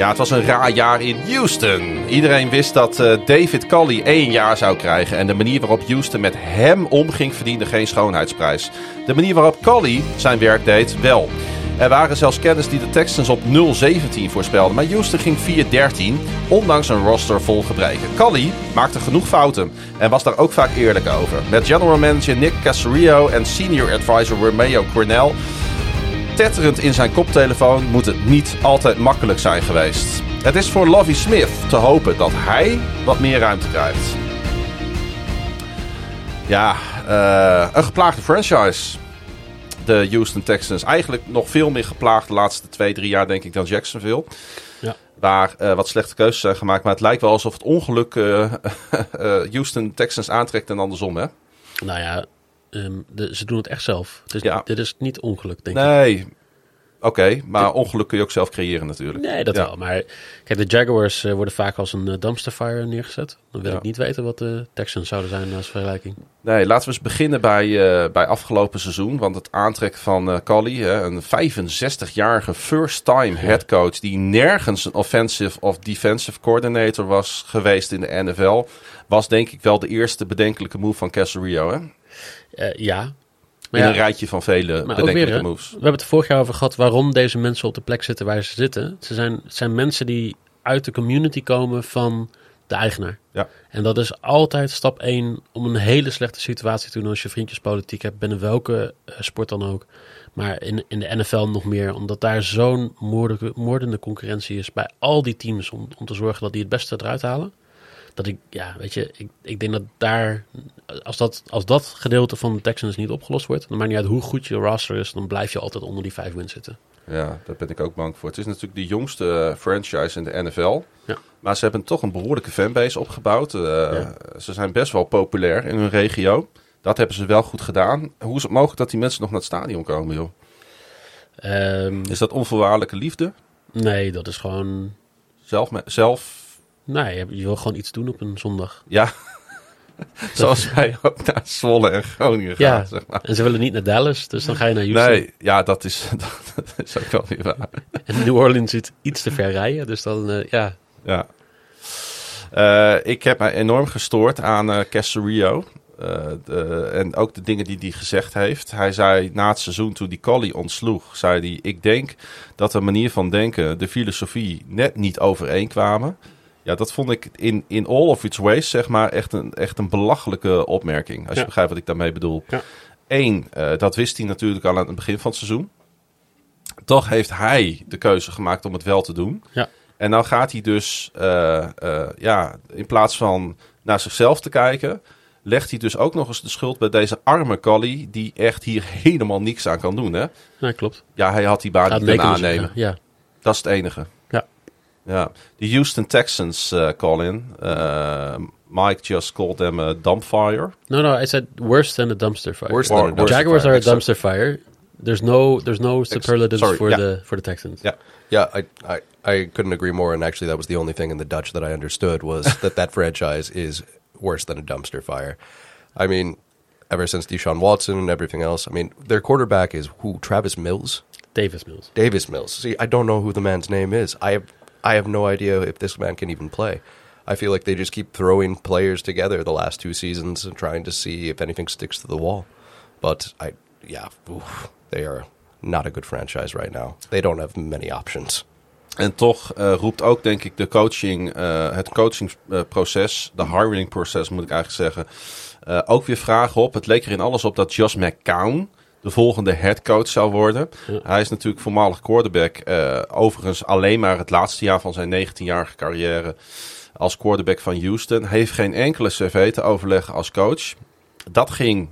S1: Ja, het was een raar jaar in Houston. Iedereen wist dat eh, David Cully één jaar zou krijgen. En de manier waarop Houston met hem omging verdiende geen schoonheidsprijs. De manier waarop Cully zijn werk deed, wel. Er waren zelfs kennis die de Texans op 0-17 voorspelden. Maar Houston ging 4-13, ondanks een roster vol gebreken. Cully maakte genoeg fouten en was daar ook vaak eerlijk over. Met general manager Nick Casario en senior advisor Romeo Cornell tetterend in zijn koptelefoon moet het niet altijd makkelijk zijn geweest. Het is voor Lovie Smith te hopen dat hij wat meer ruimte krijgt. Ja, eh, een geplaagde franchise. De Houston Texans. Eigenlijk nog veel meer geplaagd de laatste twee, drie jaar, denk ik, dan Jacksonville.
S2: Ja.
S1: Waar eh, wat slechte keuzes zijn gemaakt. Maar het lijkt wel alsof het ongeluk eh, Houston Texans aantrekt en andersom, hè?
S2: Nou ja, ehm, de, ze doen het echt zelf. Dus
S1: Ja.
S2: dit is niet ongeluk, denk ik.
S1: Nee. Oké, maar ongeluk kun je ook zelf creëren natuurlijk.
S2: Nee, dat
S1: Ja.
S2: wel. Maar kijk, de Jaguars eh, worden vaak als een eh, dumpster fire neergezet. Dan wil
S1: Ja.
S2: ik niet weten wat de Texans zouden zijn als vergelijking.
S1: Nee, laten we eens beginnen bij, eh, bij afgelopen seizoen. Want het aantrekken van hè, een 65-jarige first-time headcoach... die nergens een offensive of defensive coordinator was geweest in de NFL... was denk ik wel de eerste bedenkelijke move van Casario, hè?
S2: Eh, ja.
S1: In
S2: ja,
S1: een rijtje van vele bedenkelijke
S2: weer,
S1: moves.
S2: we hebben het vorig jaar over gehad waarom deze mensen op de plek zitten waar ze zitten. Ze zijn, het zijn mensen die uit de community komen van de eigenaar.
S1: Ja.
S2: En dat is altijd stap 1 om een hele slechte situatie te doen als je vriendjespolitiek hebt, binnen welke eh, sport dan ook. Maar in, in de NFL nog meer, omdat daar zo'n moordende, moordende concurrentie is bij al die teams om, om te zorgen dat die het beste eruit halen. Dat ik, ja, weet je, ik, ik denk dat daar, als dat, als dat gedeelte van de Texans niet opgelost wordt, dan maakt niet uit hoe goed je roster is, dan blijf je altijd onder die vijf wins zitten.
S1: Ja, daar ben ik ook bang voor. Het is natuurlijk de jongste franchise in de NFL.
S2: Ja.
S1: Maar ze hebben toch een behoorlijke fanbase opgebouwd. Eh, Ze zijn best wel populair in hun regio. Dat hebben ze wel goed gedaan. Hoe is het mogelijk dat die mensen nog naar het stadion komen, joh?
S2: Ehm,
S1: Is dat onvoorwaardelijke liefde?
S2: nee, dat is gewoon,
S1: Zelf, zelf
S2: nee, je- je wil gewoon iets doen op een zondag.
S1: ja. Zoals wij ook naar Zwolle en Groningen gaan,
S2: Ja,
S1: zeg maar.
S2: en ze willen niet naar Dallas, dus dan ga je naar Houston.
S1: Nee, ja, dat is, dat is ook wel weer waar.
S2: En New Orleans zit iets te ver rijden, dus dan, eh, ja.
S1: Ja. Eh, ik heb mij enorm gestoord aan Casario. Eh, de- en ook de dingen die hij gezegd heeft. Hij zei na het seizoen toen die Collie ontsloeg, zei hij... Ik denk dat de manier van denken, de filosofie net niet overeenkwamen. Ja, dat vond ik in, in all of its ways, zeg maar, echt een, echt een belachelijke opmerking. Als je begrijpt wat ik daarmee bedoel.
S2: Ja.
S1: Eén, eh, dat wist hij natuurlijk al aan het begin van het seizoen. Toch heeft hij de keuze gemaakt om het wel te doen.
S2: Ja.
S1: En dan gaat hij dus, eh, eh, ja, in plaats van naar zichzelf te kijken, legt hij dus ook nog eens de schuld bij deze arme Collie, die echt hier helemaal niks aan kan doen. Hè?
S2: Ja, klopt.
S1: Ja, hij had die baan niet kunnen aannemen.
S2: Ja.
S1: Dat is het enige.
S2: Ja.
S1: the Houston Texans eh call in. Eh, Mike just called them a dumbfire.
S2: No, no, I said worse than a dumpster fire.
S3: Worse than a
S1: Or-
S3: dumpster
S2: Jaguars
S3: fire.
S2: are a dumpster fire. There's no, there's no superlatives
S1: sorry,
S2: for
S1: yeah.
S2: the for the Texans.
S1: Yeah,
S3: Yeah, I, I, I couldn't agree more. And actually, that was the only thing in the Dutch that I understood was that that franchise is worse than a dumpster fire. I mean, ever since Deshaun Watson and everything else, I mean, their quarterback is who? Travis Mills?
S2: Davis Mills.
S3: Davis Mills. See, I don't know who the man's name is. I have, I have no idea if this man can even play. I feel like they just keep throwing players together the last two seasons and trying to see if anything sticks to the wall. But I, yeah, oof, they are not a good franchise right now. They don't have many options.
S1: En toch eh, roept ook, denk ik, de coaching, eh, het coachingproces, de hiringproces moet ik eigenlijk zeggen, eh, ook weer vragen op. Het leek er in alles op dat Josh McCown de volgende headcoach zou worden.
S2: Ja.
S1: Hij is natuurlijk voormalig quarterback. eh, overigens alleen maar het laatste jaar van zijn 19-jarige carrière als quarterback van Houston. Heeft geen enkele cv te overleggen als coach. Dat ging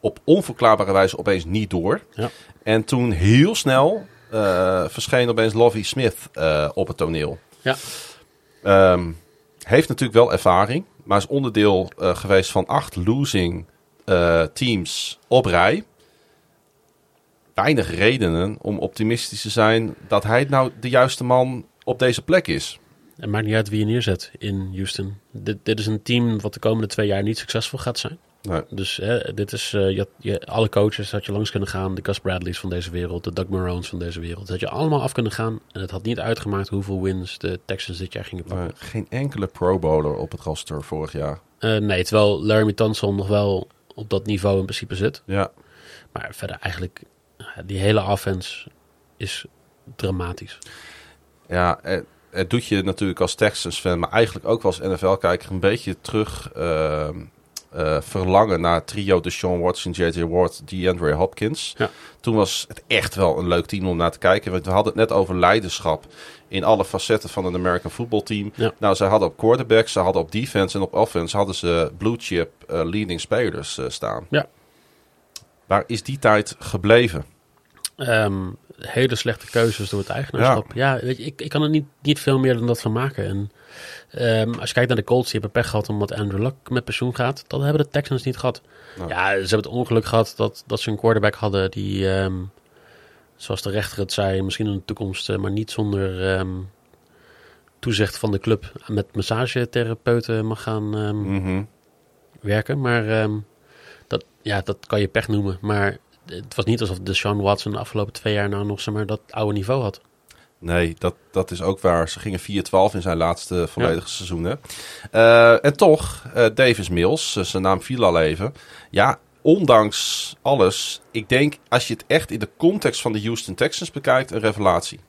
S1: op onverklaarbare wijze opeens niet door.
S2: Ja.
S1: En toen heel snel eh, verscheen opeens Lovie Smith eh, op het toneel.
S2: Ja.
S1: Ehm, heeft natuurlijk wel ervaring, maar is onderdeel geweest van acht losing eh, teams op rij. Weinig redenen om optimistisch te zijn dat hij nou de juiste man op deze plek is.
S2: Het maakt niet uit wie je neerzet in Houston. Dit, dit is een team wat de komende twee jaar niet succesvol gaat zijn.
S1: Nee.
S2: Dus hè, dit is, eh, je je, alle coaches had je langs kunnen gaan. De Gus Bradleys van deze wereld, de Doug Maroons van deze wereld. Dat had je allemaal af kunnen gaan. En het had niet uitgemaakt hoeveel wins de Texans dit jaar gingen pakken.
S1: Geen enkele pro bowler op het roster vorig jaar.
S2: Eh, nee, terwijl Laramie Tunsil nog wel op dat niveau in principe zit.
S1: Ja,
S2: Maar verder eigenlijk, die hele offense is dramatisch.
S1: ja het, het doet je natuurlijk als Texans-fan, maar eigenlijk ook als NFL-kijker een beetje terug ehm, eh, verlangen naar het trio de Sean Watson, J.J. Ward, DeAndre Hopkins.
S2: Ja.
S1: Toen was het echt wel een leuk team om naar te kijken. Want we hadden het net over leiderschap in alle facetten van een American Football team.
S2: Ja.
S1: Nou, ze hadden op quarterback, ze hadden op defense en op offense hadden ze blue chip eh, leading spelers eh, staan.
S2: Ja.
S1: Waar is die tijd gebleven?
S2: Ehm, hele slechte keuzes door het eigenaarschap. Ja, weet je, ik, ik kan er niet, niet veel meer dan dat van maken. En ehm, als je kijkt naar de Colts, die hebben pech gehad omdat Andrew Luck met pensioen gaat. Dat hebben de Texans niet gehad.
S1: Nou.
S2: Ja, ze hebben het ongeluk gehad dat, dat ze een quarterback hadden die, ehm, zoals de rechter het zei, misschien in de toekomst, eh, maar niet zonder toezicht van de club met massagetherapeuten mag gaan
S1: Mhm.
S2: werken. Maar dat, ja, dat kan je pech noemen. Maar het was niet alsof Sean Watson de afgelopen twee jaar nou nog zeg maar, dat oude niveau had.
S1: Nee, dat, dat is ook waar. Ze gingen 4-12 in zijn laatste volledige seizoen. Hè? Eh, en toch, eh, Davis Mills, eh, zijn naam viel al even. Ja, ondanks alles, ik denk als je het echt in de context van de Houston Texans bekijkt, een revelatie.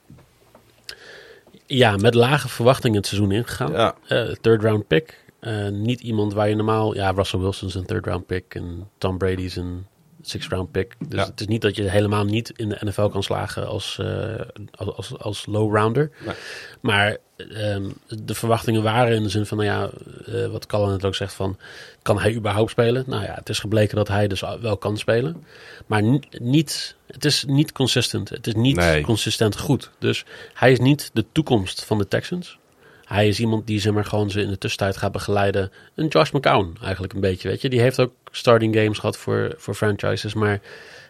S2: Ja, met lage verwachtingen het seizoen ingegaan.
S1: Ja,
S2: third round pick. Niet iemand waar je normaal... Ja, Russell Wilson is een third round pick. En Tom Brady is een sixth round pick. Dus
S1: Ja.
S2: het is niet dat je helemaal niet in de NFL kan slagen als, eh, als, als, als low rounder.
S1: Nee.
S2: Maar ehm, de verwachtingen waren in de zin van... Nou ja, eh, wat Callan het ook zegt van... Kan hij überhaupt spelen? Nou ja, het is gebleken dat hij dus wel kan spelen. Maar ni- niet, het is niet consistent. Het is niet
S1: Nee.
S2: consistent goed. Dus hij is niet de toekomst van de Texans. Hij is iemand die zeg maar gewoon ze in de tussentijd gaat begeleiden. Een Josh McCown eigenlijk een beetje, weet je. Die heeft ook starting games gehad voor, voor franchises, maar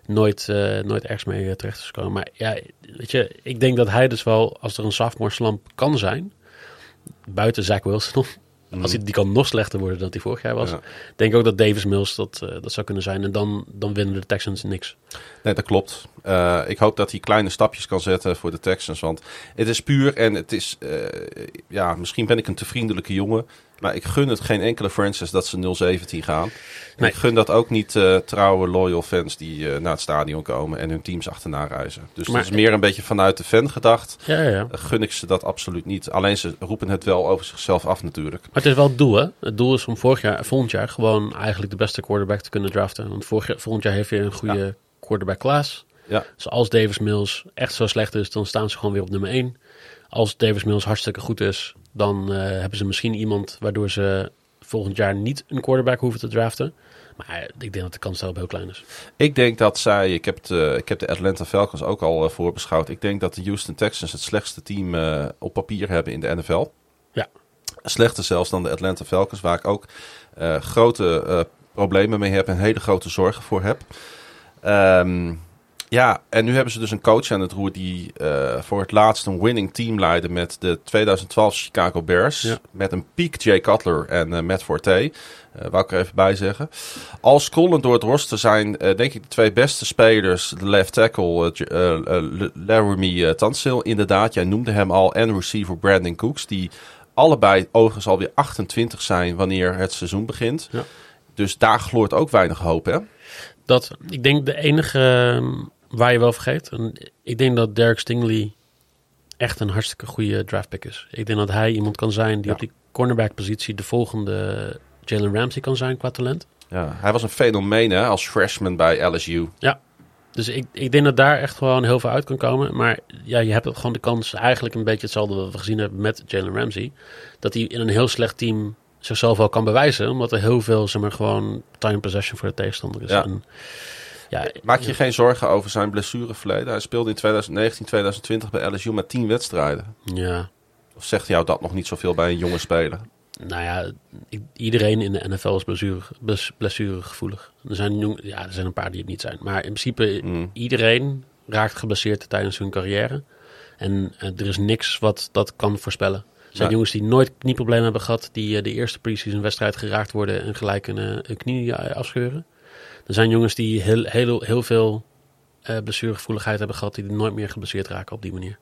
S2: nooit, eh, nooit ergens mee eh, terecht is gekomen. Maar ja, weet je, ik denk dat hij dus wel, als er een sophomore slump kan zijn, buiten Zach Wilson, als hij, die kan nog slechter worden dan hij vorig jaar was.
S1: Ja.
S2: Denk ook dat Davis Mills dat, eh, dat zou kunnen zijn. En dan, dan winnen de Texans niks.
S1: nee, dat klopt. Ik hoop dat hij kleine stapjes kan zetten voor de Texans. Want het is puur en het is... ja, misschien ben ik een te vriendelijke jongen. Maar ik gun het geen enkele franchise dat ze 0-17 gaan.
S2: Nee.
S1: Ik gun dat ook niet eh, trouwe loyal fans die eh, naar het stadion komen en hun teams achterna reizen. Dus
S2: Maar-
S1: dat is meer een beetje vanuit de fan gedacht.
S2: Ja, ja.
S1: Eh, gun ik ze dat absoluut niet. Alleen ze roepen het wel over zichzelf af natuurlijk.
S2: Maar het is wel het doel, hè? Het doel is om vorig jaar, volgend jaar gewoon eigenlijk de beste quarterback te kunnen draften. Want vorig jaar, volgend jaar heeft hij een goede quarterback class.
S1: Ja.
S2: Dus als Davis Mills echt zo slecht is, dan staan ze gewoon weer op nummer 1. Als Davis Mills hartstikke goed is, dan eh, hebben ze misschien iemand waardoor ze volgend jaar niet een quarterback hoeven te draften. Maar ik denk dat de kans daarop heel klein is.
S1: Ik denk dat zij, ik heb, het, eh, ik heb de Atlanta Falcons ook al eh, voorbeschouwd. Ik denk dat de Houston Texans het slechtste team eh, op papier hebben in de NFL.
S2: Ja.
S1: Slechter zelfs dan de Atlanta Falcons, waar ik ook eh, grote eh, problemen mee heb en hele grote zorgen voor heb. Ehm, ja, en nu hebben ze dus een coach aan het roer die eh, voor het laatst een winning team leidde met de 2012 Chicago Bears.
S2: Ja.
S1: Met een peak Jay Cutler en eh, Matt Forte. Eh wou ik er even bij zeggen. Al scrollend door het roster zijn, denk ik, de twee beste spelers. De left tackle, Laramie uh, Tansil, inderdaad. Jij noemde hem al. En receiver Brandon Cooks. Die allebei overigens alweer 28 zijn wanneer het seizoen begint.
S2: Ja.
S1: Dus daar gloort ook weinig hoop, hè?
S2: Dat, ik denk de enige ehm, waar je wel vergeet. En ik denk dat Derek Stingley echt een hartstikke goede draftpick is. Ik denk dat hij iemand kan zijn die
S1: Ja.
S2: op die cornerback positie de volgende Jalen Ramsey kan zijn qua talent.
S1: Ja, hij was een fenomeen hè, als freshman bij LSU.
S2: Dus ik, ik denk dat daar echt gewoon heel veel uit kan komen. Maar ja, je hebt gewoon de kans, eigenlijk een beetje hetzelfde wat we gezien hebben met Jalen Ramsey. Dat hij in een heel slecht team zichzelf wel kan bewijzen. Omdat er heel veel, zeg maar, gewoon time possession voor de tegenstander is.
S1: Ja.
S2: En, ja,
S1: Maak je geen zorgen over zijn blessureverleden? Hij speelde in 2019, 2020 bij LSU met 10 wedstrijden.
S2: ja,
S1: Of zegt jou dat nog niet zoveel bij een jonge speler?
S2: nou ja, iedereen in de NFL is blessure, bless- blessuregevoelig. Er zijn, jong, ja, er zijn een paar die het niet zijn. Maar in principe,
S1: Mm.
S2: iedereen raakt geblesseerd tijdens hun carrière. En eh, er is niks wat dat kan voorspellen. Er zijn jongens die nooit knieproblemen hebben gehad, die eh, de eerste preseason wedstrijd geraakt worden en gelijk een, eh, een knie eh, afscheuren. Er zijn jongens die heel, heel, heel veel eh blessuregevoeligheid hebben gehad, die nooit meer geblesseerd raken op die manier.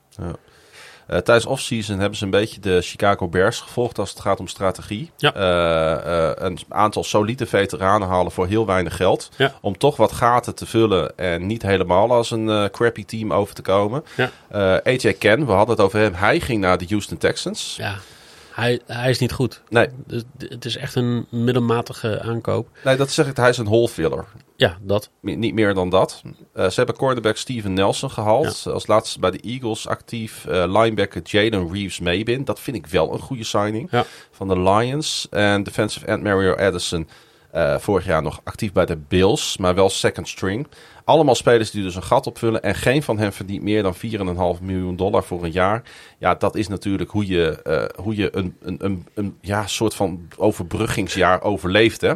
S1: Eh, tijdens offseason hebben ze een beetje de Chicago Bears gevolgd als het gaat om strategie.
S2: Ja.
S1: Eh, een aantal solide veteranen halen voor heel weinig geld.
S2: Ja.
S1: Om toch wat gaten te vullen en niet helemaal als een crappy team over te komen.
S2: Ja.
S1: AJ Ken, we hadden het over hem. Hij ging naar de Houston Texans.
S2: Ja, hij, hij is niet goed.
S1: Nee,
S2: Dus het is echt een middelmatige aankoop.
S1: nee, dat zeg ik. Hij is een hole filler.
S2: Ja, dat.
S1: Niet meer dan dat. Eh, ze hebben cornerback Steven Nelson gehaald. Als laatste bij de Eagles actief. Eh, linebacker Jaden Reeves Maybin. Dat vind ik wel een goede signing.
S2: Ja.
S1: Van de Lions. En defensive end Mario Addison. Eh, vorig jaar nog actief bij de Bills. Maar wel second string. Allemaal spelers die dus een gat opvullen. En geen van hen verdient meer dan 4,5 miljoen dollar voor een jaar. Ja, dat is natuurlijk hoe je, eh, hoe je een, een, een, een ja, soort van overbruggingsjaar overleeft. Hè?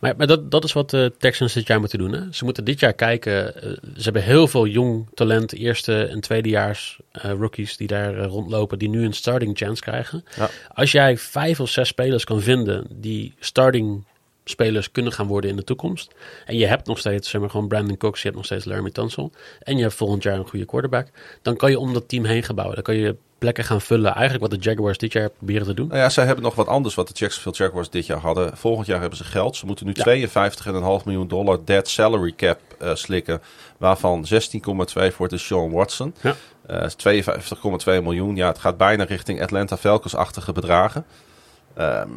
S2: Maar, maar dat, dat is wat de Texans dit jaar moeten doen. Hè? Ze moeten dit jaar kijken. eh, ze hebben heel veel jong talent, eerste en tweedejaars eh rookies die daar eh, rondlopen, die nu een starting chance krijgen.
S1: Ja.
S2: Als jij vijf of zes spelers kan vinden die starting spelers kunnen gaan worden in de toekomst. En je hebt nog steeds, zeg maar, gewoon Brandon Cooks, je hebt nog steeds Laramie Tunsil. En je hebt volgend jaar een goede quarterback. Dan kan je om dat team heen gaan bouwen. Dan kan je plekken gaan vullen. Eigenlijk wat de Jaguars dit jaar proberen te doen.
S1: Nou ja, zij hebben nog wat anders wat de Jacksonville Jaguars dit jaar hadden. Volgend jaar hebben ze geld. Ze moeten nu
S2: Ja.
S1: 52,5 miljoen dollar dead salary cap eh, slikken. Waarvan 16,2 voor de Sean Watson.
S2: Ja.
S1: Eh, 52,2 miljoen. Ja, het gaat bijna richting Atlanta Falcons-achtige bedragen. Ehm,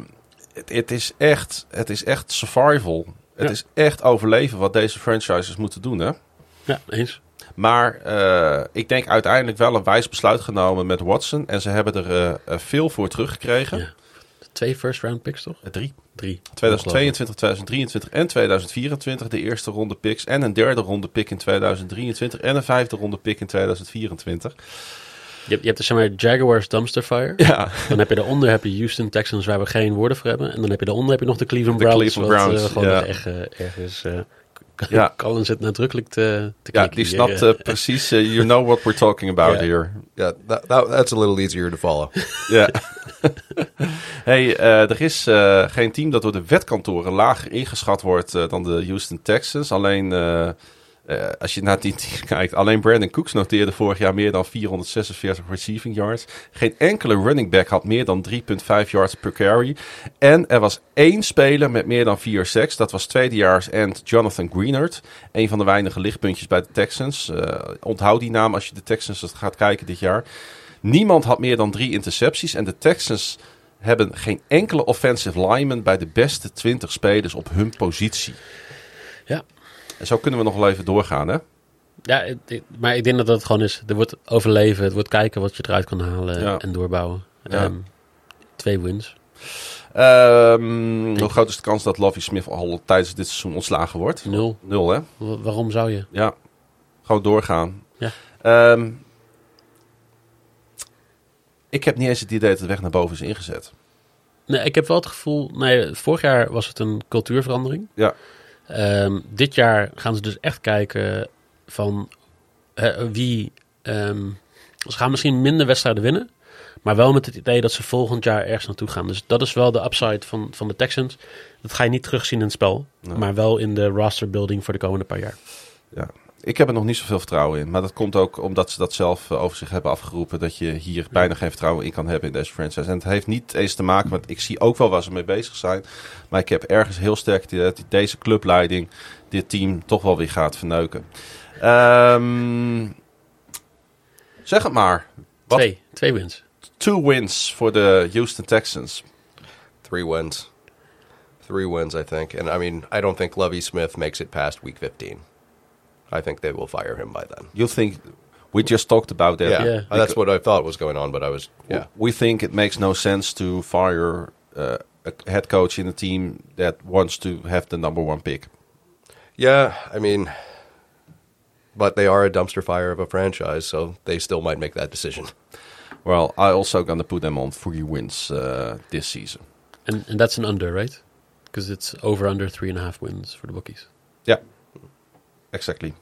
S1: het, het, is echt, het is echt survival. Het
S2: Ja.
S1: is echt overleven wat deze franchises moeten doen, hè?
S2: Ja, eens.
S1: Maar eh, ik denk uiteindelijk wel een wijs besluit genomen met Watson. En ze hebben er eh, eh, veel voor teruggekregen.
S2: Ja. Twee first round picks toch?
S1: Drie.
S2: Drie.
S1: 2022, 2023 en 2024 de eerste ronde picks. En een derde ronde pick in 2023 en een vijfde ronde pick in 2024.
S2: Je hebt, je hebt de zeg maar, Jaguars Dumpster Fire.
S1: Ja,
S2: Dan heb je daaronder heb je Houston Texans waar we geen woorden voor hebben. En dan heb je daaronder heb je nog de Cleveland
S1: De
S2: Browns.
S1: Cleveland
S2: wat,
S1: Browns,
S2: eh, gewoon
S1: ja.
S2: echt, eh, ergens... eh
S1: Ja.
S2: Colin zit nadrukkelijk te, te
S1: ja die snapt precies. you know what we're talking about
S2: Ja.
S1: here.
S3: Yeah, that, that, that's a little easier to follow.
S1: Ja. hey, er is geen team dat door de wetkantoren lager ingeschat wordt dan de Houston Texans. Alleen eh, Eh, als je naar die team kijkt, alleen Brandon Cooks noteerde vorig jaar meer dan 446 receiving yards. Geen enkele running back had meer dan 3,5 yards per carry. En er was één speler met meer dan 4 sacks. Dat was tweedejaars end Jonathan Greenard. Een van de weinige lichtpuntjes bij de Texans. Uh, onthoud die naam als je de Texans gaat kijken dit jaar. Niemand had meer dan drie intercepties. En de Texans hebben geen enkele offensive lineman bij de beste 20 spelers op hun positie.
S2: Ja.
S1: En zo kunnen we nog wel even doorgaan, hè?
S2: Ja, maar ik denk dat dat gewoon is. Er wordt overleven, het wordt kijken wat je eruit kan halen en doorbouwen. Ja. Um, twee wins.
S1: Um, hoe groot is de kans dat Lovie Smith al tijdens dit seizoen ontslagen wordt?
S2: Nul.
S1: Nul, hè?
S2: waarom zou je?
S1: Ja, gewoon doorgaan.
S2: Ja.
S1: Um, ik heb niet eens het idee dat de weg naar boven is ingezet.
S2: Nee, ik heb wel het gevoel... Nee, vorig jaar was het een cultuurverandering.
S1: Ja.
S2: Um, dit jaar gaan ze dus echt kijken van wie... Um, ze gaan misschien minder wedstrijden winnen. Maar wel met het idee dat ze volgend jaar ergens naartoe gaan. Dus dat is wel de upside van, van de Texans. Dat ga je niet terugzien in het spel. Maar wel in de roster building voor de komende paar jaar.
S1: Ja, ik heb er nog niet zoveel vertrouwen in. Maar dat komt ook omdat ze dat zelf eh, over zich hebben afgeroepen. Dat je hier bijna geen vertrouwen in kan hebben in deze franchise. En het heeft niet eens te maken met. Ik zie ook wel waar ze mee bezig zijn. Maar ik heb ergens heel sterk dat deze clubleiding dit team toch wel weer gaat verneuken. Um, zeg het maar.
S2: Wat? Twee. Twee wins.
S1: Two wins voor de Houston Texans.
S3: Three wins. Three wins, I think. And I mean, I don't think Lovey Smith makes it past week 15. I think they will fire him by then.
S1: You think we just talked about that?
S3: Yeah, yeah. that's what I thought was going on, but I was yeah.
S1: We think it makes no sense to fire uh, a head coach in a team that wants to have the number one pick.
S3: Yeah, I mean, but they are a dumpster fire of a franchise, so they still might make that decision.
S1: Well, I also gonna put them on three wins uh, this season,
S2: and and that's an under, right? Because it's over under three and a half wins for the bookies.
S1: Yeah, exactly.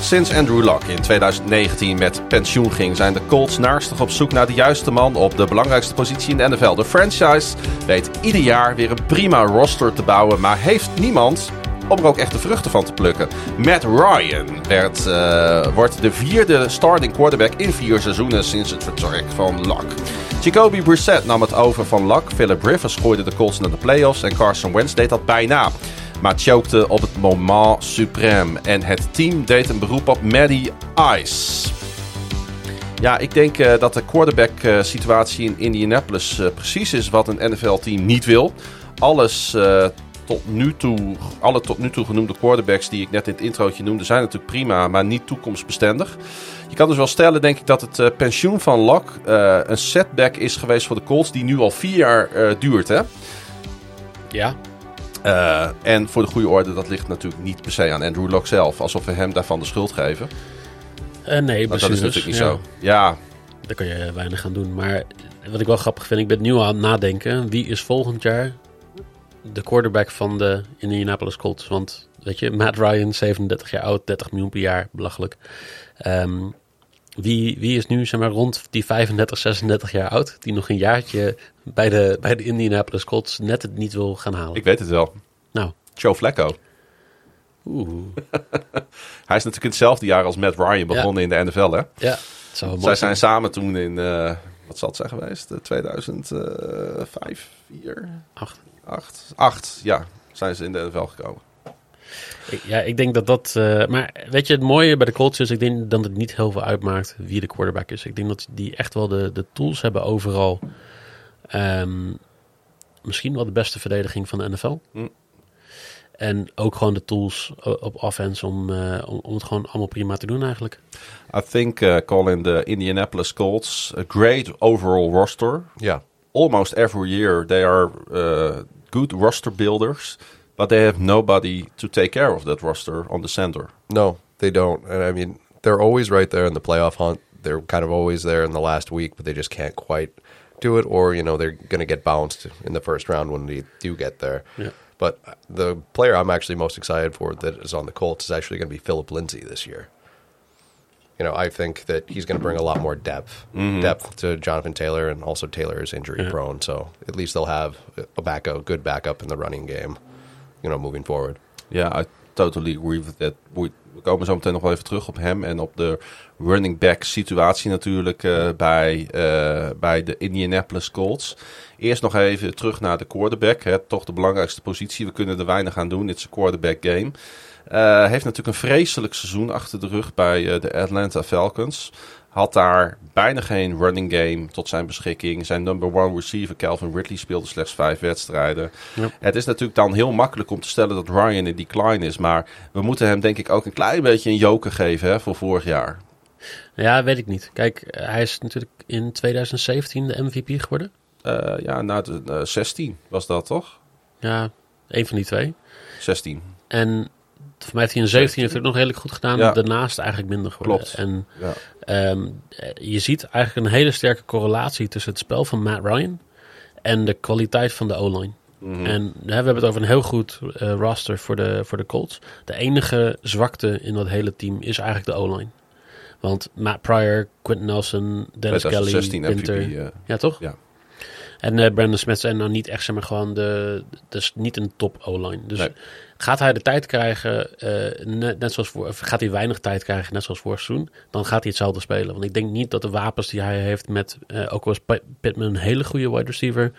S1: Sinds Andrew Luck in 2019 met pensioen ging, zijn de Colts naastig op zoek naar de juiste man op de belangrijkste positie in de NFL. De franchise weet ieder jaar weer een prima roster te bouwen, maar heeft niemand om er ook echt de vruchten van te plukken. Matt Ryan werd, uh, wordt de vierde starting quarterback in vier seizoenen sinds het vertrek van Luck. Jacoby Brissett nam het over van Luck. Philip Rivers gooide de Colts naar de playoffs en Carson Wentz deed dat bijna maar chokte op het moment suprême. En het team deed een beroep op Maddie Ice. Ja, ik denk uh, dat de quarterback-situatie in Indianapolis uh, precies is wat een NFL-team niet wil. Alles tot nu toe, alle tot nu toe genoemde quarterbacks die ik net in het introotje noemde, zijn natuurlijk prima, maar niet toekomstbestendig. Je kan dus wel stellen, denk ik, dat het pensioen van Locke een setback is geweest voor de Colts, die nu al vier jaar duurt. Hè?
S2: Ja,
S1: uh, en voor de goede orde, dat ligt natuurlijk niet per se aan Andrew Locke zelf. Alsof we hem daarvan de schuld geven.
S2: Uh, nee,
S1: dat is natuurlijk niet
S2: ja.
S1: zo. Ja.
S2: Daar kan je weinig aan doen. Maar wat ik wel grappig vind, ik ben nu aan het nadenken. Wie is volgend jaar de quarterback van de Indianapolis Colts? Want weet je, Matt Ryan, 37 jaar oud, 30 miljoen per jaar, belachelijk. Um, wie, wie is nu zeg maar, rond die 35, 36 jaar oud, die nog een jaartje bij de, bij de Indianapolis Colts net het niet wil gaan halen?
S1: Ik weet het wel.
S2: Nou.
S1: Joe Flacco.
S2: Oeh.
S1: Hij is natuurlijk in hetzelfde jaar als Matt Ryan begonnen in de NFL, hè?
S2: Ja,
S1: Zij zijn samen toen in, uh, wat zal het zijn geweest? 2005, 4?
S2: 8.
S1: 8, 8, ja, zijn ze in de NFL gekomen.
S2: Ja, ik denk dat dat. Uh, maar weet je, het mooie bij de Colts is, ik denk dat het niet heel veel uitmaakt wie de quarterback is. Ik denk dat die echt wel de, de tools hebben overal. Um, misschien wel de beste verdediging van de NFL.
S1: Hm.
S2: En ook gewoon de tools op offense om, uh, om, om, het gewoon allemaal prima te doen eigenlijk.
S1: I think, uh, Colin, the Indianapolis Colts, a great overall roster.
S3: Yeah.
S1: Almost every year they are uh, good roster builders. But they have nobody to take care of that roster on the center.
S3: No, they don't. And I mean, they're always right there in the playoff hunt. They're kind of always there in the last week, but they just can't quite do it. Or, you know, they're going to get bounced in the first round when they do get there.
S2: Yeah.
S3: But the player I'm actually most excited for that is on the Colts is actually going to be Philip Lindsay this year. You know, I think that he's going to bring a lot more depth,
S1: mm-hmm.
S3: depth to Jonathan Taylor, and also Taylor is injury yeah. prone, so at least they'll have a backup, good backup in the running game you moving forward.
S1: Ja, I totally agree with that. We komen zo meteen nog wel even terug op hem en op de running back situatie natuurlijk eh, bij, eh, bij de Indianapolis Colts. Eerst nog even terug naar de quarterback. Hè, toch de belangrijkste positie. We kunnen er weinig aan doen. Dit is een quarterback game. Eh, heeft natuurlijk een vreselijk seizoen achter de rug bij eh, de Atlanta Falcons. Had daar bijna geen running game tot zijn beschikking. Zijn number one receiver Calvin Ridley speelde slechts vijf wedstrijden. Het is natuurlijk dan heel makkelijk om te stellen dat Ryan in decline is. Maar we moeten hem denk ik ook een klein beetje een joker geven hè, voor vorig jaar.
S2: Ja, weet ik niet. Kijk, hij is natuurlijk in 2017 de MVP geworden.
S1: Eh, ja, na de eh, 16 was dat toch?
S2: Ja, een van die twee.
S1: 16.
S2: En voor mij heeft hij in 17 heeft het nog redelijk goed gedaan.
S1: Ja.
S2: Daarnaast eigenlijk minder geworden.
S1: Klopt.
S2: En
S1: Ja.
S2: ehm, eh, je ziet eigenlijk een hele sterke correlatie tussen het spel van Matt Ryan en de kwaliteit van de O-line.
S1: Mhm.
S2: En hè, we hebben het over een heel goed eh, roster voor de, voor de Colts. De enige zwakte in dat hele team is eigenlijk de O-line. Want Matt Pryor, Quentin Nelson, Dennis Kelly,
S1: 2016
S2: Winter.
S1: MVP. eh,
S2: Ja, toch?
S1: Ja.
S2: En Brandon Smith zijn nou niet echt, zeg maar, gewoon de... Dus niet een top O-line. Dus
S1: Nee.
S2: Gaat hij de tijd krijgen, eh, net, net zoals voor... Gaat hij weinig tijd krijgen, net zoals vorig seizoen... dan gaat hij hetzelfde spelen. Want ik denk niet dat de wapens die hij heeft met... eh, ook al is Pi- Pittman een hele goede wide receiver...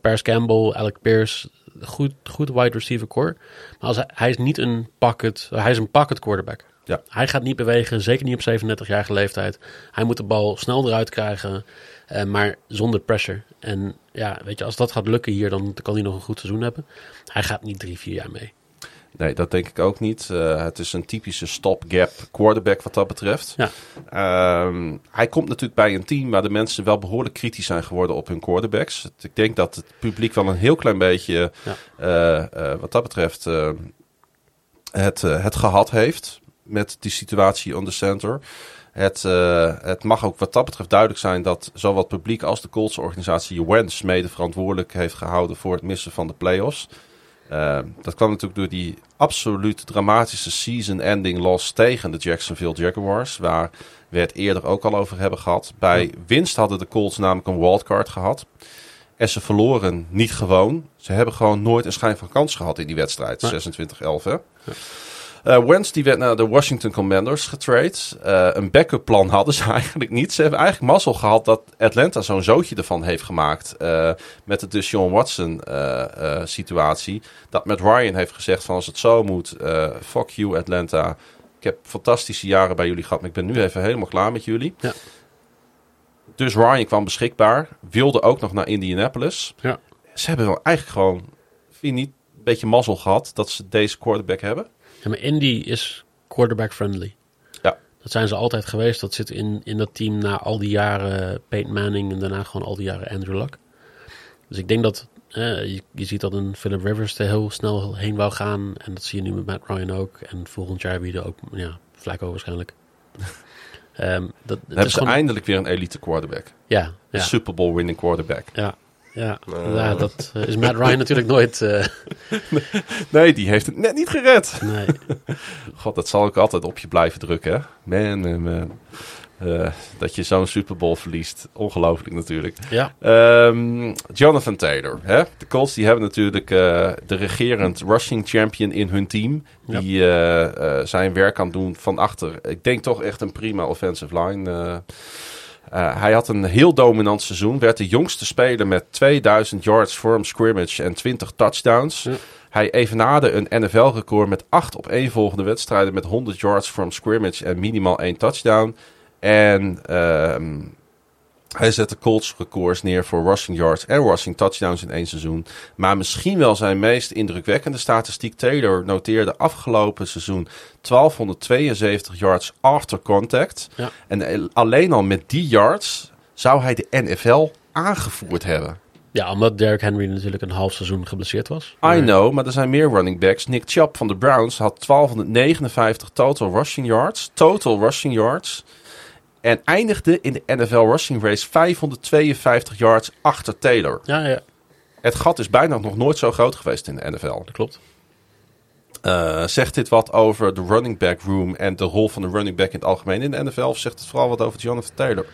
S2: Paris Campbell, Alec Pierce... Goed, goed wide receiver core. Maar als hij, hij is niet een pocket... Hij is een pocket quarterback.
S1: Ja.
S2: Hij gaat niet bewegen, zeker niet op 37-jarige leeftijd. Hij moet de bal snel eruit krijgen, eh, maar zonder pressure. En ja, weet je, als dat gaat lukken hier, dan kan hij nog een goed seizoen hebben. Hij gaat niet drie, vier jaar mee.
S1: Nee, dat denk ik ook niet. Eh, het is een typische stopgap quarterback wat dat betreft.
S2: Ja.
S1: Ehm, hij komt natuurlijk bij een team waar de mensen wel behoorlijk kritisch zijn geworden op hun quarterbacks. Ik denk dat het publiek wel een heel klein beetje,
S2: Ja.
S1: eh, eh, wat dat betreft, het, het gehad heeft met die situatie on the center. Het, het mag ook wat dat betreft duidelijk zijn dat zowel het publiek als de Colts-organisatie Wentz mede verantwoordelijk heeft gehouden voor het missen van de playoffs. Uh, dat kwam natuurlijk door die absoluut dramatische season-ending loss tegen de Jacksonville Jaguars. Waar we het eerder ook al over hebben gehad. Bij winst hadden de Colts namelijk een wildcard gehad. En ze verloren niet gewoon. Ze hebben gewoon nooit een schijn van kans gehad in die wedstrijd.
S2: Nee.
S1: 26-11 hè. Wentz die werd naar de Washington Commanders getrade. Eh, een backup plan hadden ze eigenlijk niet. Ze hebben eigenlijk mazzel gehad dat Atlanta zo'n zootje ervan heeft gemaakt. eh, met de Deshaun Watson situatie. Dat met Ryan heeft gezegd van als het zo moet, fuck you Atlanta. Ik heb fantastische jaren bij jullie gehad, maar ik ben nu even helemaal klaar met jullie.
S2: Ja.
S1: Dus Ryan kwam beschikbaar. Wilde ook nog naar Indianapolis.
S2: Ja.
S1: Ze hebben wel eigenlijk gewoon, vind je niet, een beetje mazzel gehad dat ze deze quarterback hebben.
S2: Ja, maar Indy is quarterback friendly.
S1: Ja.
S2: Dat zijn ze altijd geweest. Dat zit in, in dat team na al die jaren Peyton Manning en daarna gewoon al die jaren Andrew Luck. Dus ik denk dat eh, je, je ziet dat een Philip Rivers er heel snel heen wou gaan. En dat zie je nu met Matt Ryan ook. En volgend jaar weer ook, ja, Flacco waarschijnlijk. Ehm, dat,
S1: Dan
S2: het
S1: hebben
S2: is
S1: ze
S2: gewoon,
S1: eindelijk weer een elite quarterback.
S2: ja,
S1: Een Super Bowl winning quarterback.
S2: ja, ja,
S3: Eh.
S2: ja, dat eh, is Matt Ryan natuurlijk nooit. eh,
S1: Nee, die heeft het net niet gered.
S2: nee.
S1: God, dat zal ik altijd op je blijven drukken, hè? Man, man. Eh, dat je zo'n Super Bowl verliest. Ongelooflijk natuurlijk.
S2: Ja,
S1: Ehm, Jonathan Taylor. Hè? De Colts die hebben natuurlijk eh, de regerend rushing champion in hun team. Die eh, eh, zijn werk kan doen van achter. Ik denk toch echt een prima offensive line. Eh. Hij had een heel dominant seizoen. Werd de jongste speler met 2000 yards from scrimmage en 20 touchdowns.
S2: Ja.
S1: Hij evenaarde een NFL-record met acht op één volgende wedstrijden met 100 yards from scrimmage en minimaal één touchdown. En ehm, hij zette Colts records neer voor rushing yards en rushing touchdowns in één seizoen. Maar misschien wel zijn meest indrukwekkende statistiek. Taylor noteerde afgelopen seizoen 1272 yards after contact.
S2: Ja.
S1: En alleen al met die yards zou hij de NFL aangevoerd hebben.
S2: ja, omdat Derrick Henry natuurlijk een half seizoen geblesseerd was.
S1: I know, maar er zijn meer running backs. Nick Chubb van de Browns had 1259 total rushing yards. Total rushing yards. En eindigde in de NFL rushing race 552 yards achter Taylor.
S2: Ja, ja,
S1: Het gat is bijna nog nooit zo groot geweest in de NFL.
S2: dat klopt.
S1: Eh, zegt dit wat over de running back room en de rol van de running back in het algemeen in de NFL? Of zegt het vooral wat over Jonathan Taylor?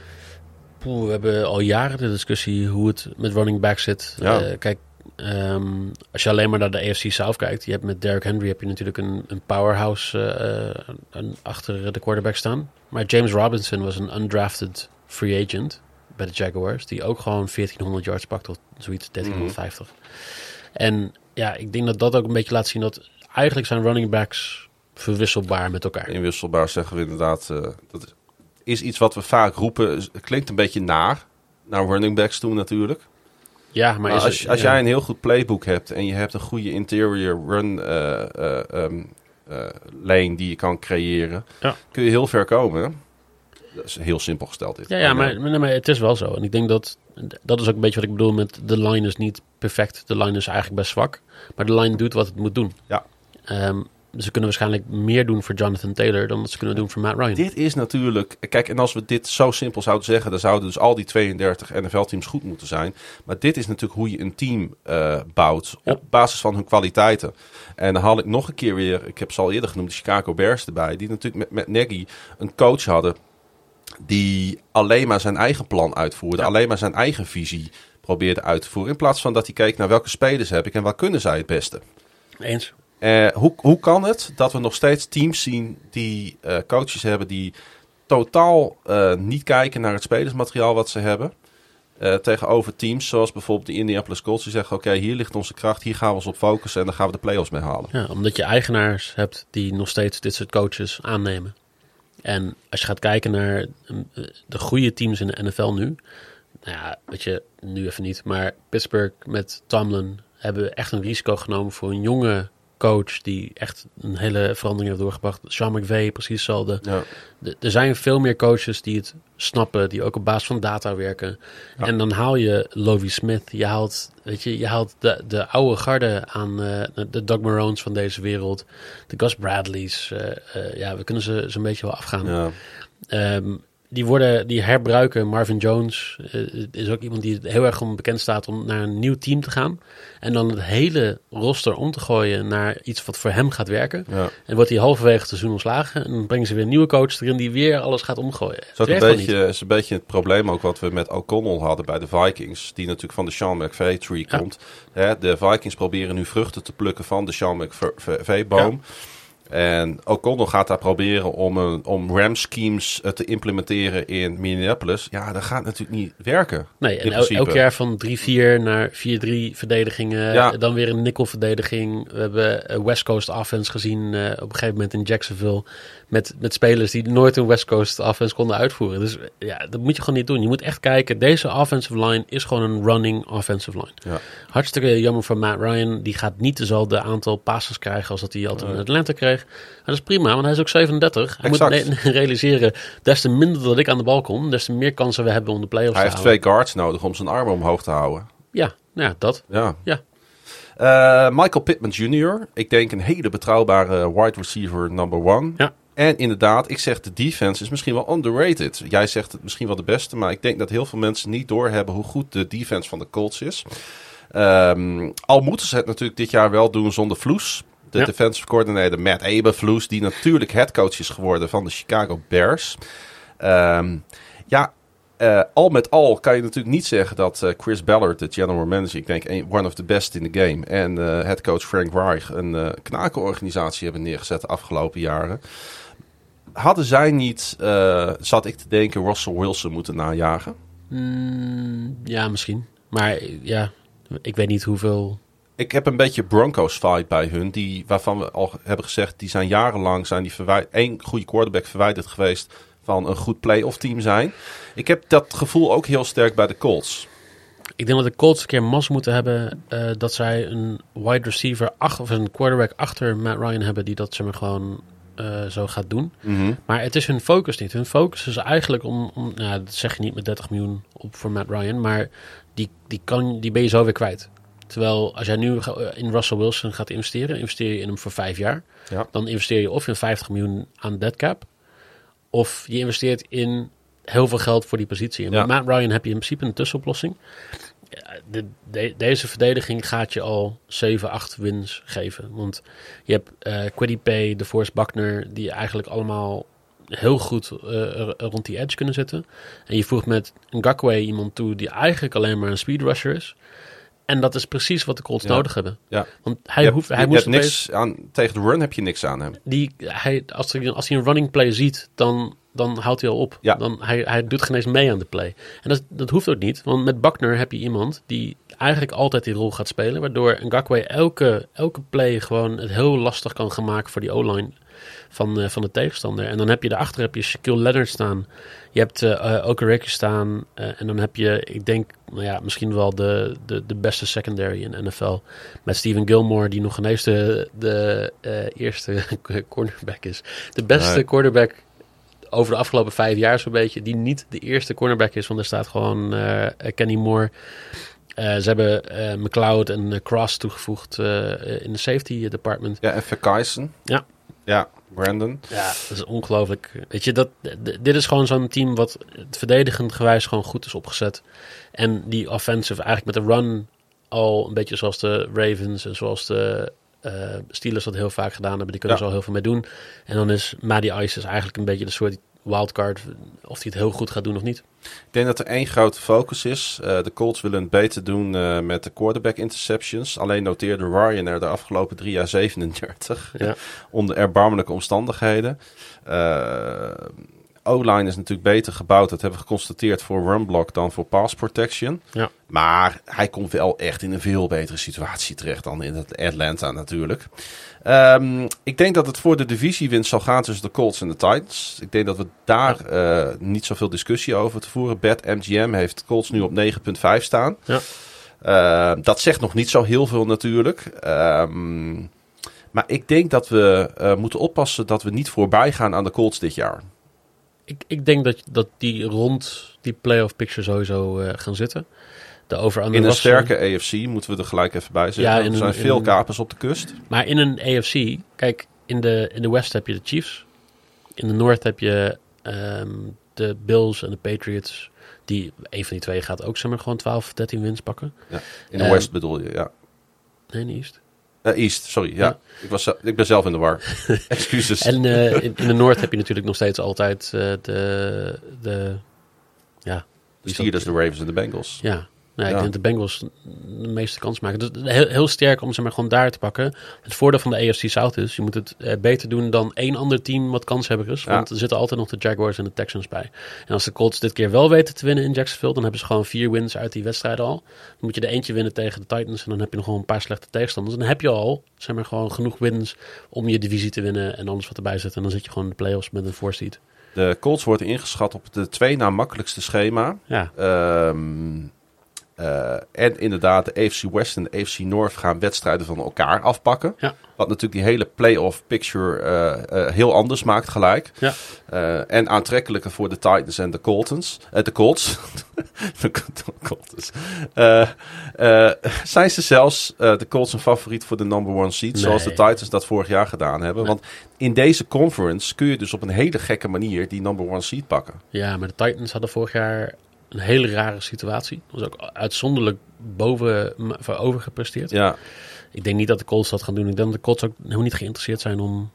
S2: Poeh, we hebben al jaren de discussie hoe het met running back zit.
S1: Ja.
S2: Eh, kijk, ehm, als je alleen maar naar de AFC South kijkt, je hebt met Derrick Henry heb je natuurlijk een, een powerhouse eh, eh, een- achter de quarterback staan. Maar James Robinson was een undrafted free agent bij de Jaguars, die ook gewoon 1400 yards pakt of zoiets, 1350. En ja, ik denk dat dat ook een beetje laat zien dat eigenlijk zijn running backs verwisselbaar met elkaar.
S1: Inwisselbaar zeggen we inderdaad. eh, dat is- iets wat we vaak roepen. Klinkt een beetje naar. Naar running backs toe natuurlijk.
S2: Ja, maar,
S1: als,
S2: het-
S1: als
S2: ja.
S1: jij een heel goed playbook hebt en je hebt een goede interior run eh, lane die je kan creëren,
S2: Ja.
S1: kun je heel ver komen. Dat is heel simpel gesteld dit.
S2: Ja, ja maar, maar, maar het is wel zo. En ik denk dat, dat is ook een beetje wat ik bedoel met de line is niet perfect. De line is eigenlijk best zwak. Maar de line doet wat het moet doen.
S1: Ja.
S2: Ehm, ze kunnen waarschijnlijk meer doen voor Jonathan Taylor dan dat ze kunnen doen voor Matt Ryan.
S1: Dit is natuurlijk. Kijk, en als we dit zo simpel zouden zeggen, dan zouden dus al die 32 NFL-teams goed moeten zijn. Maar dit is natuurlijk hoe je een team eh, bouwt op basis van hun kwaliteiten. En dan haal ik nog een keer weer, ik heb ze al eerder genoemd, de Chicago Bears erbij. Die natuurlijk met, met Nagy een coach hadden die alleen maar zijn eigen plan uitvoerde,
S2: Ja.
S1: alleen maar zijn eigen visie probeerde uit te voeren. In plaats van dat hij keek naar welke spelers heb ik en wat kunnen zij het beste.
S2: Eens.
S1: Eh, hoe, hoe kan het dat we nog steeds teams zien die eh, coaches hebben die totaal eh, niet kijken naar het spelersmateriaal wat ze hebben? Tegenover teams zoals bijvoorbeeld de Indianapolis Colts die zeggen: Oké, hier ligt onze kracht, hier gaan we ons op focussen en dan gaan we de playoffs mee halen.
S2: Ja, omdat je eigenaars hebt die nog steeds dit soort coaches aannemen. En als je gaat kijken naar de goede teams in de NFL nu. Nou ja, weet je, nu even niet. Maar Pittsburgh met Tomlin hebben echt een risico genomen voor een jonge coach die echt een hele verandering heeft doorgebracht. Sean McVay, precies hetzelfde.
S1: Ja.
S2: De- er zijn veel meer coaches die het snappen, die ook op basis van data werken.
S1: Ja.
S2: En dan haal je Lovie Smith, je haalt, weet je, je haalt de, de oude garde aan eh, de Doug Maroons van deze wereld, de Gus Bradleys. eh, eh, ja, we kunnen ze zo'n beetje wel afgaan.
S1: Ja.
S2: Ehm, die, worden, die herbruiken. Marvin Jones eh, is ook iemand die heel erg om bekend staat om naar een nieuw team te gaan. En dan het hele roster om te gooien naar iets wat voor hem gaat werken.
S1: Ja.
S2: En wordt hij halverwege het seizoen ontslagen. En dan brengen ze weer een nieuwe coach erin die weer alles gaat omgooien.
S1: Is
S2: Het
S1: ook een beetje, is een beetje het probleem ook wat we met O'Connell hadden bij de Vikings. Die natuurlijk van de Sean McVay tree
S2: Ja.
S1: komt. Hè, de Vikings proberen nu vruchten te plukken van de Sean McVay boom. En O'Connell gaat daar proberen om, een, om RAM schemes eh, te implementeren in Minneapolis. Ja, dat gaat natuurlijk niet werken.
S2: Nee, en el- elk jaar van 3-4 naar 4-3 verdedigingen.
S1: Ja.
S2: Dan weer een nickel verdediging. We hebben eh, West Coast offense gezien eh, op een gegeven moment in Jacksonville. Met, met spelers die nooit een West Coast offense konden uitvoeren. Dus ja, dat moet je gewoon niet doen. Je moet echt kijken. Deze offensive line is gewoon een running offensive line.
S1: Ja.
S2: Hartstikke jammer voor Matt Ryan. Die gaat niet dezelfde aantal passes krijgen als dat hij altijd in Atlanta kreeg. Maar dat is prima, want hij is ook 37. Hij
S1: Exact.
S2: moet realiseren, des te minder dat ik aan de bal kom, des te meer kansen we hebben om de playoffs
S1: Hij
S2: te
S1: heeft
S2: halen.
S1: twee guards nodig om zijn armen omhoog te houden.
S2: Ja, nou ja, dat.
S1: Ja.
S2: Ja.
S1: Eh, Michael Pittman Jr. Ik denk een hele betrouwbare wide receiver number one.
S2: Ja.
S1: En inderdaad, ik zeg de defense is misschien wel underrated. Jij zegt het misschien wel de beste, maar ik denk dat heel veel mensen niet doorhebben hoe goed de defense van de Colts is. Ehm, al moeten ze het natuurlijk dit jaar wel doen zonder Vloes. De
S2: Ja.
S1: defensive coordinator Matt Eberflus, die natuurlijk headcoach is geworden van de Chicago Bears. Ehm, ja, eh, al met al kan je natuurlijk niet zeggen dat eh, Chris Ballard, de general manager, ik denk een, one of the best in the game, en eh headcoach Frank Reich een knakenorganisatie hebben neergezet de afgelopen jaren. Hadden zij niet, eh, zat ik te denken, Russell Wilson moeten najagen?
S2: Mm, ja, misschien. Maar ja, ik weet niet hoeveel...
S1: Ik heb een beetje Broncos vibe bij hun, die, waarvan we al hebben gezegd, die zijn jarenlang zijn die één goede quarterback verwijderd geweest van een goed playoff team zijn. Ik heb dat gevoel ook heel sterk bij de Colts.
S2: Ik denk dat de Colts een keer mas moeten hebben eh, dat zij een wide receiver ach, of een quarterback achter Matt Ryan hebben die dat zeg maar gewoon eh, zo gaat doen. Maar het is hun focus niet. Hun focus is eigenlijk om, om nou, dat zeg je niet met 30 miljoen op voor Matt Ryan, maar die, die, kan, die ben je zo weer kwijt. Terwijl als jij nu in Russell Wilson gaat investeren, investeer je in hem voor vijf jaar.
S1: Ja.
S2: Dan investeer je of in 50 miljoen aan dead cap, of je investeert in heel veel geld voor die positie. En
S1: Ja.
S2: met Matt Ryan heb je in principe een tussenoplossing. De, de- deze verdediging gaat je al 7, 8 wins geven. Want je hebt Quiddy Pay, de Force Buckner, die eigenlijk allemaal heel goed eh, rond die edge kunnen zitten. En je voegt met Ngakwe iemand toe die eigenlijk alleen maar een speed rusher is. En dat is precies wat de Colts
S1: Ja.
S2: nodig hebben.
S1: Ja.
S2: Want hij, hoeft, hij moest
S1: niks aan, tegen de run heb je niks aan hem.
S2: die, hij, als, hij, als hij een running play ziet, dan, dan houdt hij al op.
S1: Ja.
S2: Dan, hij, hij doet geen eens mee aan de play. En dat, dat hoeft ook niet, want met Buckner heb je iemand die eigenlijk altijd die rol gaat spelen, waardoor Ngakwe elke, elke play gewoon het heel lastig kan gaan maken voor die O-line van, eh, van de tegenstander. En dan heb je daarachter heb je Shaquille Leonard staan, je hebt uh, Okereke staan en dan heb je, ik denk, nou ja, misschien wel de, de, de beste secondary in de NFL. Met Steven Gilmore, die nog ineens de, de eerste cornerback is. De beste
S1: Nee.
S2: quarterback over de afgelopen vijf jaar zo'n beetje. Die niet de eerste cornerback is, want er staat gewoon eh, Kenny Moore. Eh, ze hebben eh, McLeod en eh, Cross toegevoegd eh, in de safety department.
S1: Ja, en Verkaisen.
S2: Ja.
S1: Ja, Brandon.
S2: Ja, dat is ongelooflijk. Weet je, dat, dit is gewoon zo'n team wat het verdedigend gewijs gewoon goed is opgezet. En die offensive eigenlijk met de run al een beetje zoals de Ravens en zoals de eh, Steelers dat heel vaak gedaan hebben. Die kunnen
S1: Ja.
S2: ze al heel veel mee doen. En dan is Madi Ice is eigenlijk een beetje de soort wildcard. Of hij het heel goed gaat doen of niet.
S1: Ik denk dat er één grote focus is. Eh, de Colts willen het beter doen eh, met de quarterback interceptions. Alleen noteerde Ryan er de afgelopen drie jaar 37.
S2: Ja.
S1: onder erbarmelijke omstandigheden. O-line is natuurlijk beter gebouwd. Dat hebben we geconstateerd voor run block dan voor pass protection.
S2: Ja.
S1: Maar hij komt wel echt in een veel betere situatie terecht dan in het Atlanta natuurlijk. Ehm, ik denk dat het voor de divisiewinst zal gaan tussen de Colts en de Titans. Ik denk dat we daar eh, niet zoveel discussie over te voeren. Bet MGM heeft Colts nu op 9,5 staan.
S2: Ja.
S1: Eh, dat zegt nog niet zo heel veel natuurlijk. Ehm, maar ik denk dat we eh, moeten oppassen dat we niet voorbij gaan aan de Colts dit jaar.
S2: Ik, ik denk dat, dat die rond die playoff picture sowieso eh, gaan zitten. De over
S1: In een sterke AFC moeten we er gelijk even bij zeggen.
S2: Ja, in
S1: er zijn
S2: in
S1: veel
S2: een-
S1: kapers op de kust.
S2: Maar in een AFC, kijk, in de, in de West heb je de Chiefs. In de Noord heb je ehm, de Bills en de Patriots. Die, een van die twee gaat ook zeg maar gewoon 12, 13 wins pakken.
S1: In de
S2: Ehm,
S1: West bedoel je, ja.
S2: Nee, niet East.
S1: Eh, East, sorry. Ja.
S2: Ja.
S1: Ik, was, ze- ik ben zelf in de war. Excuses.
S2: En eh, in, in de Noord heb je natuurlijk nog steeds altijd eh, de, de... Ja,
S1: de Steelers, de Ravens en de Bengals.
S2: ja. Nou,
S1: Ja.
S2: Ik denk dat de Bengals de meeste kans maken. Dus heel, heel sterk om ze maar gewoon daar te pakken. Het voordeel van de AFC South is, je moet het eh, beter doen dan één ander team wat kanshebbers.
S1: Ja.
S2: Want er zitten altijd nog de Jaguars en de Texans bij. En als de Colts dit keer wel weten te winnen in Jacksonville, dan hebben ze gewoon vier wins uit die wedstrijden al. Dan moet je er eentje winnen tegen de Titans en dan heb je nog gewoon een paar slechte tegenstanders. En dan heb je al, zeg maar, gewoon genoeg wins om je divisie te winnen en alles wat erbij zit. En dan zit je gewoon in de playoffs met een voorseed.
S1: De Colts worden ingeschat op de twee na makkelijkste schema.
S2: Ja,
S1: Ehm, eh, en inderdaad, de AFC West en de AFC North gaan wedstrijden van elkaar afpakken.
S2: Ja.
S1: Wat natuurlijk die hele playoff picture eh, eh, heel anders maakt gelijk.
S2: Ja.
S1: En aantrekkelijker voor de Titans en de Coltons. De Colts. de eh, zijn ze zelfs de Colts een favoriet voor de number one seed? Zoals de. Titans dat vorig jaar gedaan hebben. Want in deze conference kun je dus op een hele gekke manier die number one seed pakken.
S2: Ja, maar de Titans hadden vorig jaar een hele rare situatie. Was ook uitzonderlijk boven voor overgepresteerd.
S1: Ja,
S2: Ik denk niet dat de Colts dat gaan doen. Ik denk dat de Colts ook helemaal niet geïnteresseerd zijn om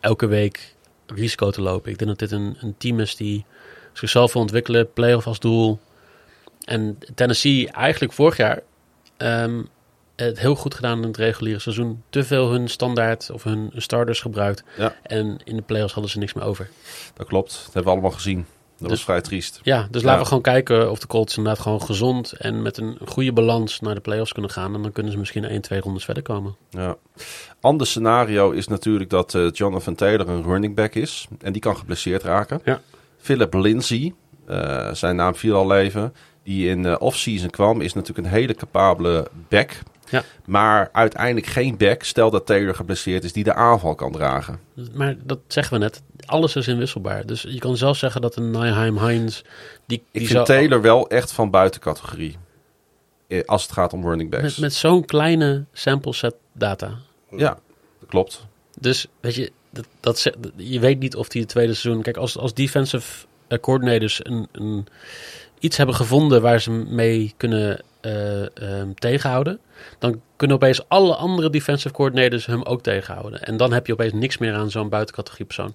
S2: elke week risico te lopen. Ik denk dat dit een, een team is die zichzelf wil ontwikkelen, playoff als doel. En Tennessee eigenlijk vorig jaar ehm, het heel goed gedaan in het reguliere seizoen. Te veel hun standaard of hun starters gebruikt.
S1: Ja.
S2: En in de playoffs hadden ze niks meer over.
S1: dat klopt. Dat hebben we allemaal gezien. Dat
S2: Dus-
S1: was vrij triest.
S2: Ja, dus
S1: Ja.
S2: laten we gewoon kijken of de Colts inderdaad gewoon gezond en met een goede balans naar de playoffs kunnen gaan. En dan kunnen ze misschien 1, 2 rondes verder komen.
S1: Ja. Ander scenario is natuurlijk dat eh, Jonathan Taylor een running back is. En die kan geblesseerd raken.
S2: Ja.
S1: Philip Lindsay, eh, zijn naam viel al leven. Die in de offseason kwam, is natuurlijk een hele capabele back.
S2: Ja.
S1: Maar uiteindelijk geen back, stel dat Taylor geblesseerd is, die de aanval kan dragen.
S2: Maar dat zeggen we net, alles is inwisselbaar. Dus je kan zelfs zeggen dat een Nyheim Hines, die,
S1: Ik
S2: die
S1: vind
S2: zou-
S1: Taylor wel echt van buitencategorie. eh, Als het gaat om running backs.
S2: met, met zo'n kleine sample set data.
S1: Ja, dat klopt.
S2: Dus weet je, dat, dat, je weet niet of die het tweede seizoen... Kijk, als, als defensive coordinators een, een, iets hebben gevonden waar ze mee kunnen eh, ehm, tegenhouden... dan kunnen opeens alle andere defensive coordinators hem ook tegenhouden. En dan heb je opeens niks meer aan zo'n buitencategorie persoon.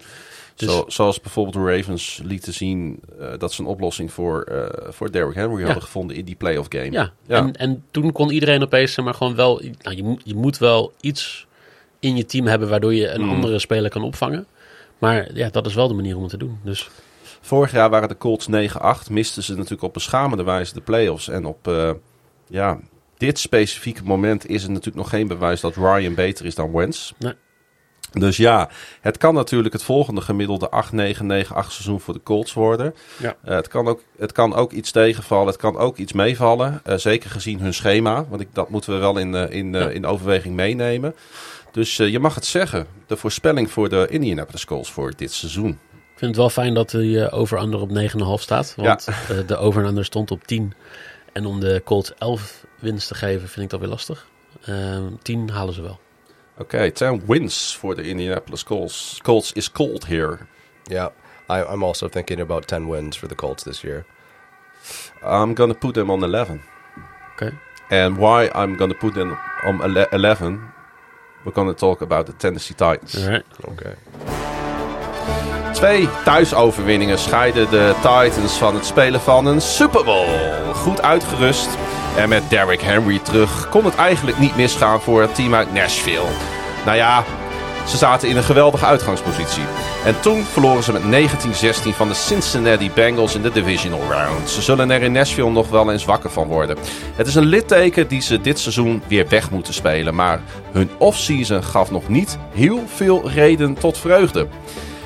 S2: Dus
S1: Zo, zoals bijvoorbeeld de Ravens lieten zien eh, dat ze een oplossing voor, eh, voor Derrick Henry hadden gevonden in die playoff game.
S2: ja,
S1: Ja.
S2: En, en toen kon iedereen opeens zeg maar gewoon wel... Nou, je, moet- je moet wel iets in je team hebben waardoor je een
S1: Mm.
S2: andere speler kan opvangen. Maar ja, dat is wel de manier om het te doen. Dus
S1: Vorig jaar waren de Colts 9-8. Misten ze natuurlijk op beschamende wijze de playoffs. En op ja, dit specifieke moment is het natuurlijk nog geen bewijs dat Ryan beter is dan Wentz.
S2: Nee.
S1: Dus ja, het kan natuurlijk het volgende gemiddelde 8-9-9-8 seizoen voor de Colts worden.
S2: Ja.
S1: Eh, het, kan ook, het kan ook iets tegenvallen, het kan ook iets meevallen. eh, zeker gezien hun schema, want ik, dat moeten we wel in, eh, in,
S2: Ja.
S1: in overweging meenemen. Dus je mag het zeggen, de voorspelling voor de Indianapolis Colts voor dit seizoen.
S2: ik vind het wel fijn dat de eh, over-under op 9,5 staat. Want de over-under stond op 10. En om de Colts 11 winst te geven vind ik dat weer lastig. Ehm 10 halen ze wel.
S1: Oké, 10 wins voor de Indianapolis Colts. Colts is cold here.
S3: Yeah, I, I'm also thinking about 10 wins for the Colts this year.
S1: I'm gonna put them on 11.
S2: Oké.
S1: And why I'm gonna put them on ele- 11, we're gonna talk about the Tennessee Titans.
S2: Alright.
S3: Okay.
S1: Twee thuisoverwinningen scheiden de Titans van het spelen van een Super Bowl. Goed uitgerust en met Derrick Henry terug kon het eigenlijk niet misgaan voor het team uit Nashville. Nou ja, ze zaten in een geweldige uitgangspositie. En toen verloren ze met 19-16 van de Cincinnati Bengals in de divisional round. Ze zullen er in Nashville nog wel eens wakker van worden. Het is een litteken die ze dit seizoen weer weg moeten spelen. Maar hun offseason gaf nog niet heel veel reden tot vreugde.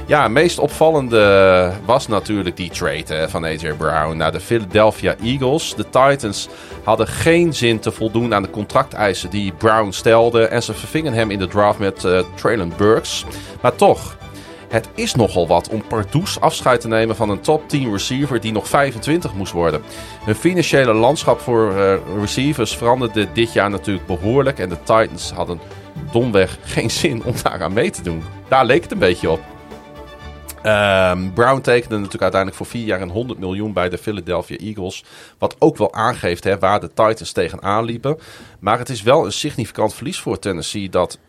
S1: Ja, meest opvallende was natuurlijk die trade hè, van AJ Brown naar de Philadelphia Eagles. De Titans hadden geen zin te voldoen aan de contracteisen die Brown stelde. En ze vervingen hem in de draft met eh Traylon Burks. Maar toch, het is nogal wat om pardoes afscheid te nemen van een top 10 receiver die nog 25 moest worden. Hun financiële landschap voor eh, receivers veranderde dit jaar natuurlijk behoorlijk. En de Titans hadden domweg geen zin om daaraan mee te doen. Daar leek het een beetje op. Ehm, Brown tekende natuurlijk uiteindelijk voor vier jaar een 100 miljoen bij de Philadelphia Eagles. Wat ook wel aangeeft hè, waar de Titans tegenaan liepen. Maar het is wel een significant verlies voor Tennessee dat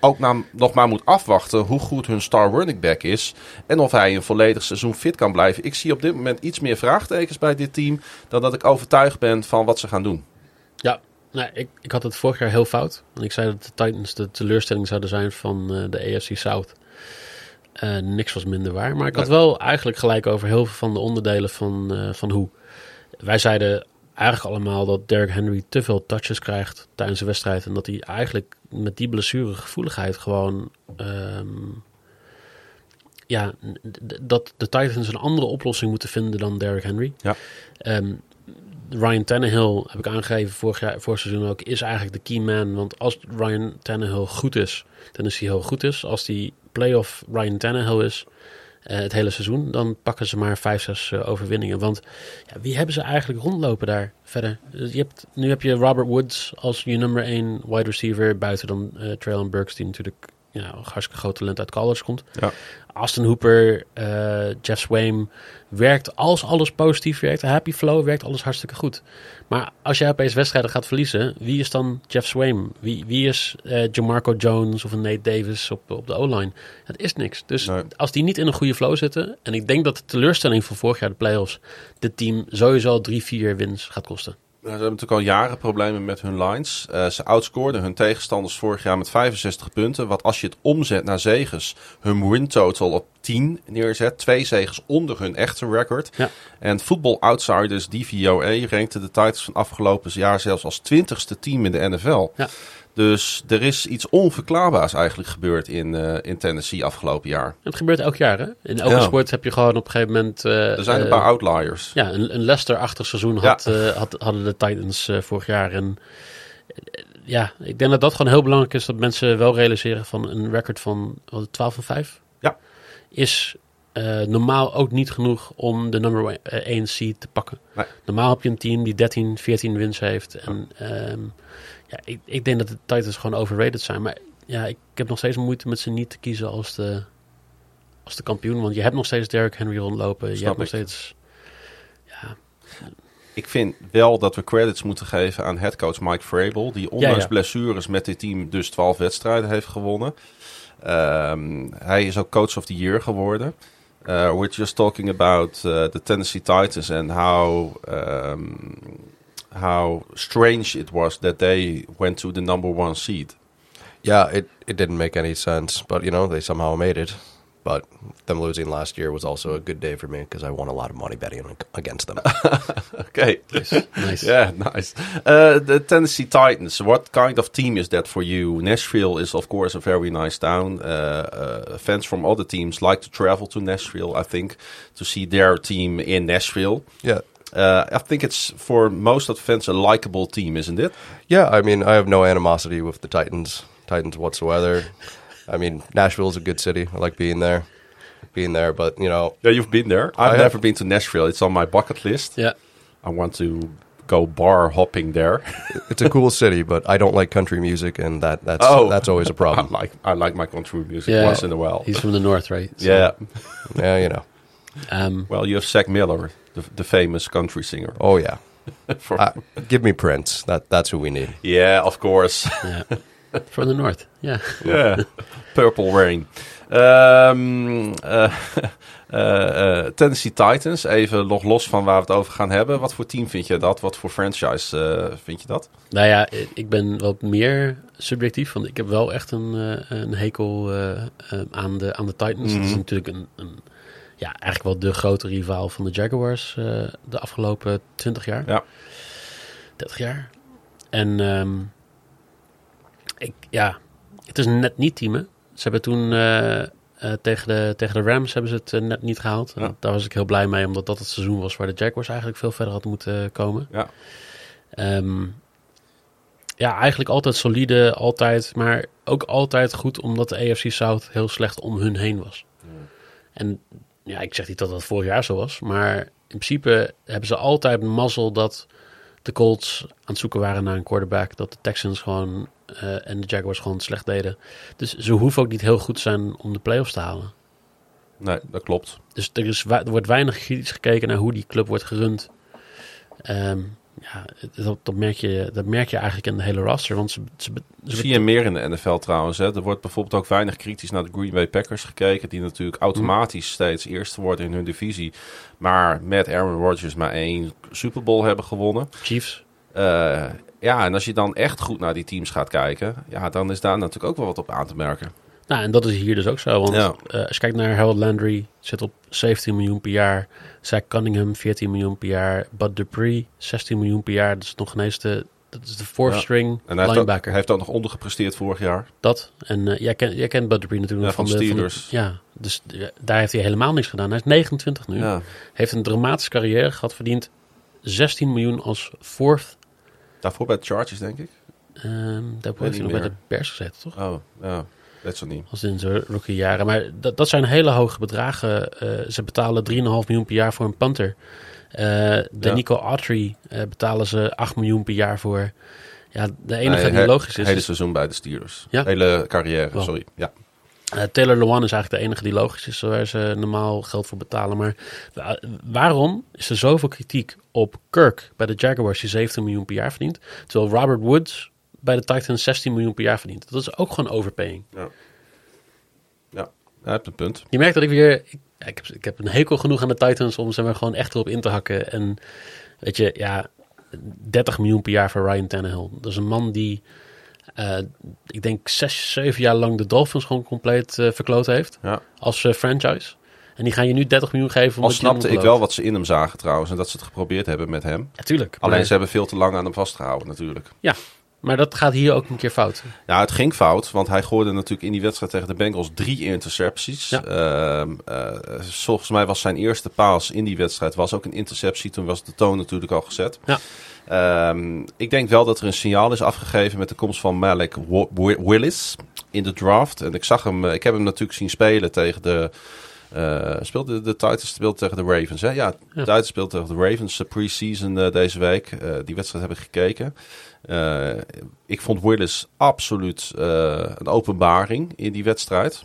S1: ook nog maar moet afwachten hoe goed hun star running back is. En of hij een volledig seizoen fit kan blijven. Ik zie op dit moment iets meer vraagtekens bij dit team dan dat ik overtuigd ben van wat ze gaan doen.
S2: Ja, ik, ik had het vorig jaar heel fout. Ik zei dat de Titans de teleurstelling zouden zijn van eh, de AFC South. Eh, niks was minder waar. Maar ik had wel eigenlijk gelijk over heel veel van de onderdelen van, eh, van hoe. Wij zeiden eigenlijk allemaal dat Derrick Henry te veel touches krijgt tijdens de wedstrijd. En dat hij eigenlijk met die blessuregevoeligheid gewoon... ehm, ja, dat de Titans een andere oplossing moeten vinden dan Derrick Henry.
S1: Ja.
S2: Ehm, Ryan Tannehill, heb ik aangegeven vorig, jaar, vorig seizoen ook, is eigenlijk de key man. Want als Ryan Tannehill goed is, dan is hij heel goed is. Als die playoff Ryan Tannehill is, eh, het hele seizoen, dan pakken ze maar vijf, zes eh, overwinningen. Want ja, wie hebben ze eigenlijk rondlopen daar verder? Eh, Je hebt, nu heb je Robert Woods als je nummer één wide receiver, buiten dan eh Traylon Burks, die natuurlijk ja, een hartstikke groot talent uit college komt.
S1: Ja.
S2: Austin Hooper, eh, Jeff Swaim werkt als alles positief werkt. Happy Flow werkt alles hartstikke goed. Maar als jij opeens wedstrijden gaat verliezen, wie is dan Jeff Swaim? Wie, wie is eh Jamarco Jones of een Nate Davis op, op de O-line? Het is niks. Dus
S1: Nee.
S2: als die niet in een goede flow zitten, en ik denk dat de teleurstelling van vorig jaar de playoffs, dit team sowieso drie, vier wins gaat kosten.
S1: Nou, Ze hebben natuurlijk al jaren problemen met hun lines. Eh, ze outscoorden hun tegenstanders vorig jaar met 65 punten. Wat als je het omzet naar zegens, hun win total op 10 neerzet. Twee zegens onder hun echte record.
S2: Ja.
S1: En Football Outsiders DVOA rankte de Titans van afgelopen jaar zelfs als 20ste team in de NFL.
S2: Ja.
S1: Dus er is iets onverklaarbaars eigenlijk gebeurd in, eh, in Tennessee afgelopen jaar.
S2: Het gebeurt elk jaar, hè? In elke
S1: Ja.
S2: sport heb je gewoon op een gegeven moment... eh,
S1: Er zijn een
S2: eh,
S1: paar outliers.
S2: Ja, een, een Leicester-achtig seizoen had, eh, had, hadden de Titans eh, vorig jaar. En eh, ja, ik denk dat dat gewoon heel belangrijk is. Dat mensen wel realiseren van een record van wat, 12 van 5.
S1: Ja.
S2: Is eh, normaal ook niet genoeg om de nummer 1 seed te pakken.
S1: Nee.
S2: Normaal heb je een team die 13, 14 wins heeft. En ehm, ja, ik, ik denk dat de Titans gewoon overrated zijn. Maar ja, ik, heb nog steeds moeite met ze niet te kiezen als de, als de kampioen. Want je hebt nog steeds Derrick Henry rondlopen. je
S1: Snap
S2: hebt nog steeds... Ja,
S1: ik vind wel dat we credits moeten geven aan headcoach Mike Vrabel. Die ondanks
S2: ja.
S1: blessures met dit team dus 12 wedstrijden heeft gewonnen. Ehm, hij is ook coach of the year geworden. Uh, we're just talking about uh, the Tennessee Titans and how um, how strange it was that they went to the number one seed.
S3: Yeah, it, it didn't make any sense, but you know they somehow made it. But them losing last year was also a good day for me because I won a lot of money betting against them.
S1: okay,
S2: nice.
S1: yeah, nice. Uh, the Tennessee Titans. What kind of team is that for you? Nashville is, of course, a very nice town. Uh, uh, fans from other teams like to travel to Nashville. I think to see their team in Nashville.
S3: Yeah.
S1: Uh, I think it's for most of the fans a likable team, isn't it?
S3: Yeah, I mean, I have no animosity with the Titans, Titans whatsoever. I mean, Nashville is a good city. I like being there, being there. But you know,
S1: yeah, you've been there. I've never been to Nashville. It's on my bucket list.
S2: Yeah,
S1: I want to go bar hopping there.
S3: it's a cool city, but I don't like country music, and that that's
S1: oh,
S3: that's always a problem.
S1: I like I like my country music
S2: yeah,
S1: once in a while.
S2: He's from the north, right?
S1: So. Yeah,
S3: yeah, you know.
S1: Um, well, you have Zach Miller, the, the famous country singer.
S3: Oh yeah. For, uh, give me Prince. That that's who we need.
S1: Yeah, of course.
S2: Yeah. From the north, yeah.
S1: Yeah. Purple Rain. Um, uh, uh, Tennessee Titans, even nog los van waar we het over gaan hebben. Wat voor team vind je dat? Wat voor franchise vind je dat?
S2: Nou ja, ik ben wat meer subjectief. Want ik heb wel echt een, een hekel aan, de, aan de Titans. Mm. Dat is natuurlijk een, een, ja, eigenlijk wel de grote rivaal van de Jaguars de afgelopen 20 jaar.
S1: Ja.
S2: 30 jaar. En... Um, ik, ja, het is net niet teamen. Ze hebben toen uh, uh, tegen, de, tegen de Rams hebben ze het net niet gehaald. Ja. Daar was ik heel blij mee, omdat dat het seizoen was waar de Jaguars eigenlijk veel verder had moeten komen.
S1: Ja,
S2: um, ja eigenlijk altijd solide, altijd, maar ook altijd goed, omdat de AFC South heel slecht om hun heen was. Ja. En ja, ik zeg niet dat dat vorig jaar zo was, maar in principe hebben ze altijd mazzel dat de Colts aan het zoeken waren naar een quarterback, dat de Texans gewoon uh, en de Jaguars gewoon slecht deden. Dus ze hoeven ook niet heel goed te zijn om de playoffs te halen.
S1: Nee, dat klopt.
S2: Dus er, is, er wordt weinig kritisch gekeken naar hoe die club wordt gerund. Um, ja, dat, dat, merk je, dat merk je eigenlijk in de hele roster. Want ze, ze, ze
S1: zie je meer in de NFL trouwens. Hè. Er wordt bijvoorbeeld ook weinig kritisch naar de Green Bay Packers gekeken. Die natuurlijk automatisch steeds eerste worden in hun divisie. Maar met Aaron Rodgers maar één Super Bowl hebben gewonnen.
S2: Chiefs.
S1: Uh, ja, en als je dan echt goed naar die teams gaat kijken, ja, dan is daar natuurlijk ook wel wat op aan te merken.
S2: Nou, en dat is hier dus ook zo. Want
S1: ja.
S2: uh, als je kijkt naar Harold Landry, zit op 17 miljoen per jaar. Zach Cunningham, 14 miljoen per jaar. Bud Dupree, 16 miljoen per jaar. Dat is nog ineens de, dat is de fourth ja. string
S1: en hij
S2: linebacker.
S1: Heeft ook, hij heeft ook nog ondergepresteerd vorig jaar.
S2: Dat. En uh, jij, ken, jij kent Bud Dupree natuurlijk
S1: ja, van,
S2: van,
S1: de Steelers.
S2: Van de, ja, dus daar heeft hij helemaal niks gedaan. Hij is 29 nu. Heeft een dramatische carrière gehad. Verdient 16 miljoen als fourth
S1: Daarvoor bij de Chargers, denk ik.
S2: Um, daarvoor heeft hij nog bij de Bears gezeten, toch?
S1: Oh, ja. Is niet.
S2: Als in zijn rookie jaren. Maar dat, dat zijn hele hoge bedragen. Uh, ze betalen 3,5 miljoen per jaar voor een punter. Uh, de ja. Nico Autry uh, betalen ze 8 miljoen per jaar voor. Ja, de enige
S1: nee,
S2: die logisch is...
S1: Hele seizoen bij de Steelers.
S2: Ja?
S1: Hele carrière,
S2: Wow.
S1: sorry. Ja.
S2: Uh, Taylor Lewan is eigenlijk de enige die logisch is, waar ze normaal geld voor betalen. Maar wa- waarom is er zoveel kritiek op Kirk bij de Jaguars, die 17 miljoen per jaar verdient, terwijl Robert Woods bij de Titans 16 miljoen per jaar verdient? Dat is ook gewoon overpaying.
S1: Ja. Ja, hij hebt een punt.
S2: Je merkt dat ik weer. Ik, heb, ik heb een hekel genoeg aan de Titans om ze maar gewoon echt erop in te hakken. En weet je, ja, 30 miljoen per jaar voor Ryan Tannehill. Dat is een man die. Uh, ik denk zes, zeven jaar lang de Dolphins gewoon compleet uh, verkloot heeft.
S1: Ja.
S2: Als uh, franchise. En die gaan je nu 30 miljoen geven.
S1: Al snapte ik wel wat ze in hem zagen trouwens. En dat ze het geprobeerd hebben met hem.
S2: Natuurlijk.
S1: Alleen
S2: maar,
S1: ze hebben veel te lang aan hem vastgehouden natuurlijk.
S2: Ja, maar dat gaat hier ook een keer fout.
S1: Ja, het ging fout. Want hij gooide natuurlijk in die wedstrijd tegen de Bengals drie intercepties.
S2: Ja.
S1: Uh, uh, volgens mij was zijn eerste paas in die wedstrijd was ook een interceptie. Toen was de toon natuurlijk al gezet.
S2: Ja.
S1: Um, ik denk wel dat er een signaal is afgegeven met de komst van Malik Willis in de draft. En ik zag hem, ik heb hem natuurlijk zien spelen tegen de. Uh, speelde de Titans speelde tegen de Ravens. Hè? Ja, de
S2: Ja.
S1: Titans speelde tegen de Ravens de pre-season uh, deze week. Uh, die wedstrijd heb ik gekeken. Uh, ik vond Willis absoluut uh, een openbaring in die wedstrijd.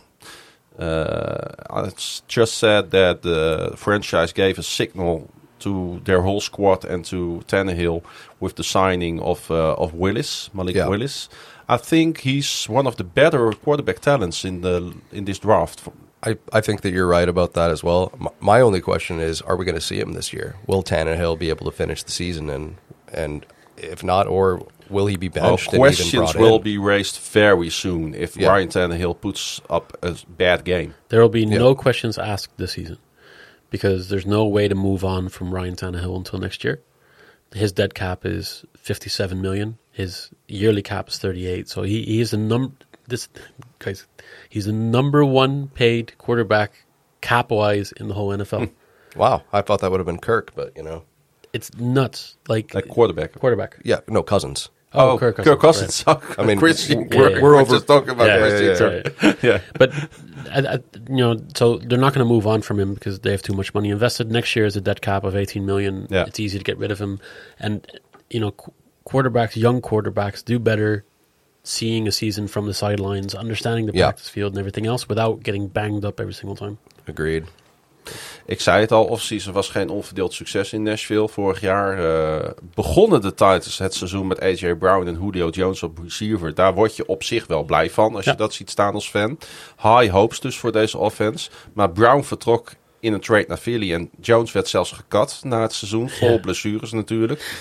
S1: Uh, it's just said that the franchise gave a signal to their whole squad and to Tannehill with the signing of uh, of Willis, Malik
S3: Yeah.
S1: Willis. I think he's one of the better quarterback talents in the in this draft.
S3: I, I think that you're right about that as well. M- my only question is, are we going to see him this year? Will Tannehill be able to finish the season, and and if not, or will he be benched? and
S1: questions
S3: brought
S1: will
S3: in?
S1: be raised very soon if
S3: Yeah.
S1: Ryan Tannehill puts up a bad game.
S2: There will be
S3: Yeah.
S2: no questions asked this season because there's no way to move on from Ryan Tannehill until next year. His dead cap is 57 million. His yearly cap is 38. So he, he is a num this guys, he's the number one paid quarterback cap wise in the whole NFL. Hmm.
S3: Wow, I thought that would have been Kirk, but you know,
S2: it's nuts. Like,
S1: Like quarterback.
S2: quarterback.
S3: yeah, no Cousins.
S2: Oh, oh Kirk Cousins,
S1: Kirk Cousins.
S3: I mean,
S1: Christian,
S3: we're-
S1: Kirk.
S3: we're
S1: We're
S3: over-
S1: just talking about
S2: Yeah,
S1: Christian
S3: yeah,
S1: Kirk.
S2: right.
S1: yeah.
S2: But I, I, you know, so they're not going to move on from him because they have too much money invested. Next year is a dead cap of 18 million.
S1: Yeah.
S2: It's easy to get rid of him, and you know, qu- quarterbacks, young quarterbacks, do better seeing a season from the sidelines, understanding the
S3: Yeah.
S2: practice field and everything else, without getting banged up every single time.
S3: Agreed.
S1: Ik zei het al, offseason was geen onverdeeld succes in Nashville. Vorig jaar eh, begonnen de Titans het seizoen met AJ Brown en Julio Jones op receiver. Daar word je op zich wel blij van als
S2: Ja.
S1: je dat ziet staan als fan. High hopes dus voor deze offense. Maar Brown vertrok in een trade naar Philly en Jones werd zelfs gekat na het seizoen. Vol
S2: Ja.
S1: blessures natuurlijk.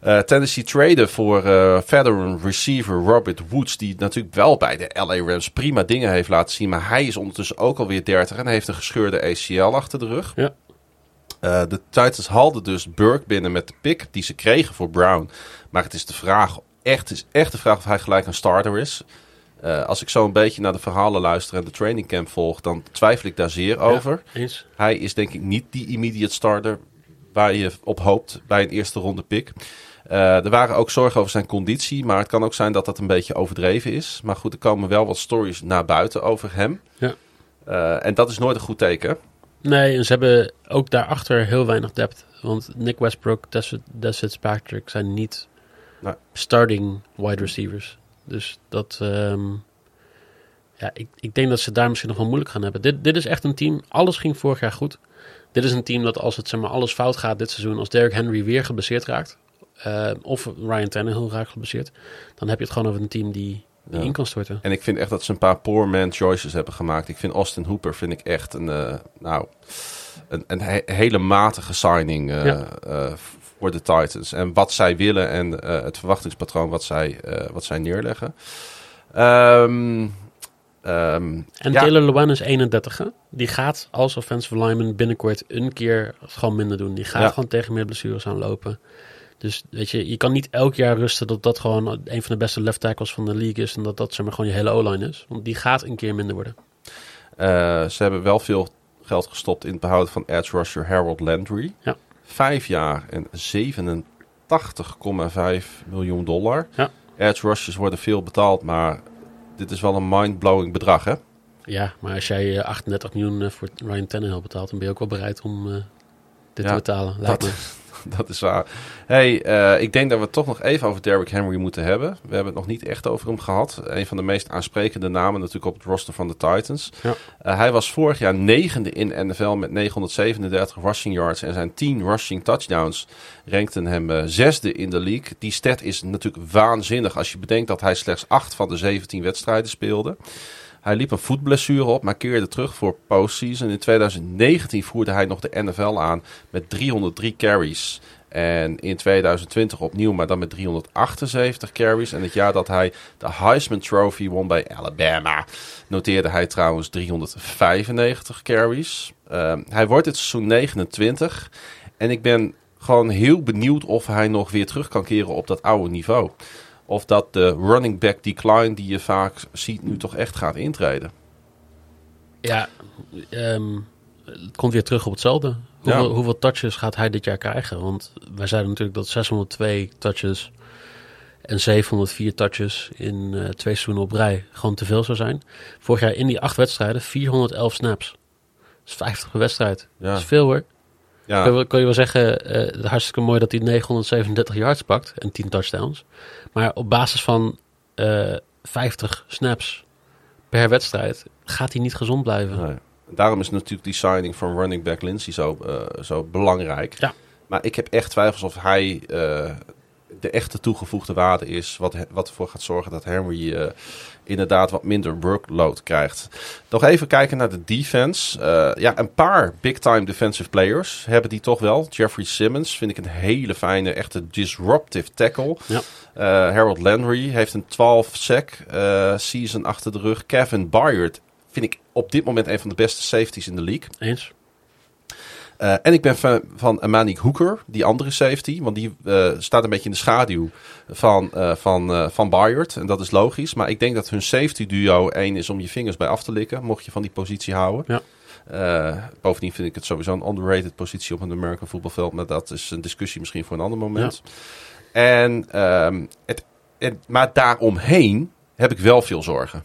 S1: Eh, Tennessee traden voor eh veteran receiver Robert Woods, die natuurlijk wel bij de LA Rams prima dingen heeft laten zien. Maar hij is ondertussen ook alweer 30 en heeft een gescheurde ACL achter de rug.
S2: Ja.
S1: Eh, de Titans haalden dus Burke binnen met de pick die ze kregen voor Brown. Maar het is de vraag, echt, is echt de vraag of hij gelijk een starter is. Als ik zo een beetje naar de verhalen luister en de training camp volg, dan twijfel ik daar zeer over.
S2: Ja.
S1: Hij is denk ik niet die immediate starter waar je op hoopt bij een eerste ronde pick. Eh, er waren ook zorgen over zijn conditie, maar het kan ook zijn dat dat een beetje overdreven is. Maar goed, er komen wel wat stories naar buiten over hem.
S2: Ja.
S1: Eh, en dat is nooit een goed teken.
S2: Nee, en ze hebben ook daarachter heel weinig depth. Want Nick Westbrook, Des, Des Fitzpatrick zijn niet
S1: Nee.
S2: starting wide receivers. Dus dat... ehm, ja, ik, ik denk dat ze daar misschien nog wel moeilijk gaan hebben. Dit, dit is echt een team... Alles ging vorig jaar goed. Dit is een team dat als het zeg maar, alles fout gaat dit seizoen... Als Derrick Henry weer geblesseerd raakt... eh, of Ryan Tannehill raakt geblesseerd... dan heb je het gewoon over een team die, die
S1: Ja.
S2: in kan storten.
S1: En ik vind echt dat ze een paar poor man choices hebben gemaakt. Ik vind Austin Hooper vind ik echt een, eh, nou, een, een he- hele matige signing eh,
S2: Ja.
S1: voor de Titans. En wat zij willen en het verwachtingspatroon wat zij, wat zij neerleggen. Ehm, ehm,
S2: En
S1: ja,
S2: Taylor Lewan is 31. Hè? Die gaat als offensive lineman binnenkort een keer gewoon minder doen. Die gaat
S1: Ja.
S2: gewoon tegen meer blessures aanlopen. Dus weet je, je kan niet elk jaar rusten dat dat gewoon een van de beste left tackles van de league is. En dat dat zeg maar gewoon je hele O-line is. Want die gaat een keer minder worden.
S1: eh, ze hebben wel veel geld gestopt in het behouden van edge rusher Harold Landry.
S2: Ja.
S1: Vijf jaar en 87,5 miljoen dollar.
S2: Ja.
S1: Edge rushers worden veel betaald, maar dit is wel een mind-blowing bedrag, hè?
S2: Ja, maar als jij eh, 38 miljoen eh, voor Ryan Tannehill betaalt, dan ben je ook wel bereid om eh, dit
S1: Ja,
S2: te betalen. Lijkt
S1: dat-
S2: me.
S1: Dat is waar. Hey, eh, ik denk dat we het toch nog even over Derrick Henry moeten hebben. We hebben het nog niet echt over hem gehad. Een van de meest aansprekende namen natuurlijk op het roster van de Titans.
S2: Ja.
S1: Eh, hij was vorig jaar negende in NFL met 937 rushing yards. En zijn 10 rushing touchdowns rankten hem eh, zesde in de league. Die stat is natuurlijk waanzinnig als je bedenkt dat hij slechts 8 van de 17 wedstrijden speelde. Hij liep een voetblessure op, maar keerde terug voor postseason. In 2019 voerde hij nog de NFL aan met 303 carries. En in 2020 opnieuw, maar dan met 378 carries. En het jaar dat hij de Heisman Trophy won bij Alabama, noteerde hij trouwens 395 carries. Ehm, hij wordt dit seizoen 29. En ik ben gewoon heel benieuwd of hij nog weer terug kan keren op dat oude niveau. Of dat de running back decline die je vaak ziet nu toch echt gaat intreden.
S2: Ja, ehm, het komt weer terug op hetzelfde. Hoeveel,
S1: Ja.
S2: hoeveel touches gaat hij dit jaar krijgen? Want wij zeiden natuurlijk dat 602 touches en 704 touches in eh, twee seizoenen op rij gewoon te veel zou zijn. Vorig jaar in die acht wedstrijden 411 snaps. Dat is 50 per wedstrijd.
S1: Ja.
S2: Dat is veel hoor.
S1: Ja,
S2: Kun, je, kun je wel zeggen, eh, hartstikke mooi dat hij 937 yards pakt en 10 touchdowns. Maar op basis van eh 50 snaps per wedstrijd gaat hij niet gezond blijven.
S1: nee. Daarom is natuurlijk die signing van running back Lindsay zo, eh, zo belangrijk.
S2: Ja.
S1: Maar ik heb echt twijfels of hij eh, de echte toegevoegde waarde is. Wat, wat ervoor gaat zorgen dat Henry eh, inderdaad wat minder workload krijgt. Nog even kijken naar de defense. Eh, ja, een paar big-time defensive players hebben die toch wel. Jeffrey Simmons vind ik een hele fijne, echte disruptive tackle.
S2: Ja.
S1: Eh, Harold Landry heeft een 12 sack eh, season achter de rug. Kevin Byard vind ik op dit moment een van de beste safeties in de league.
S2: Eens?
S1: Eh, en ik ben fan van Amanik Hooker, die andere safety. Want die eh, staat een beetje in de schaduw van, eh van, van Bayard. En dat is logisch. Maar ik denk dat hun safety duo één is om je vingers bij af te likken. Mocht je van die positie houden.
S2: Ja.
S1: Bovendien vind ik het sowieso een underrated positie op een American voetbalveld. Maar dat is een discussie misschien voor een ander moment. En, ehm, het, en, maar daaromheen heb ik wel veel zorgen.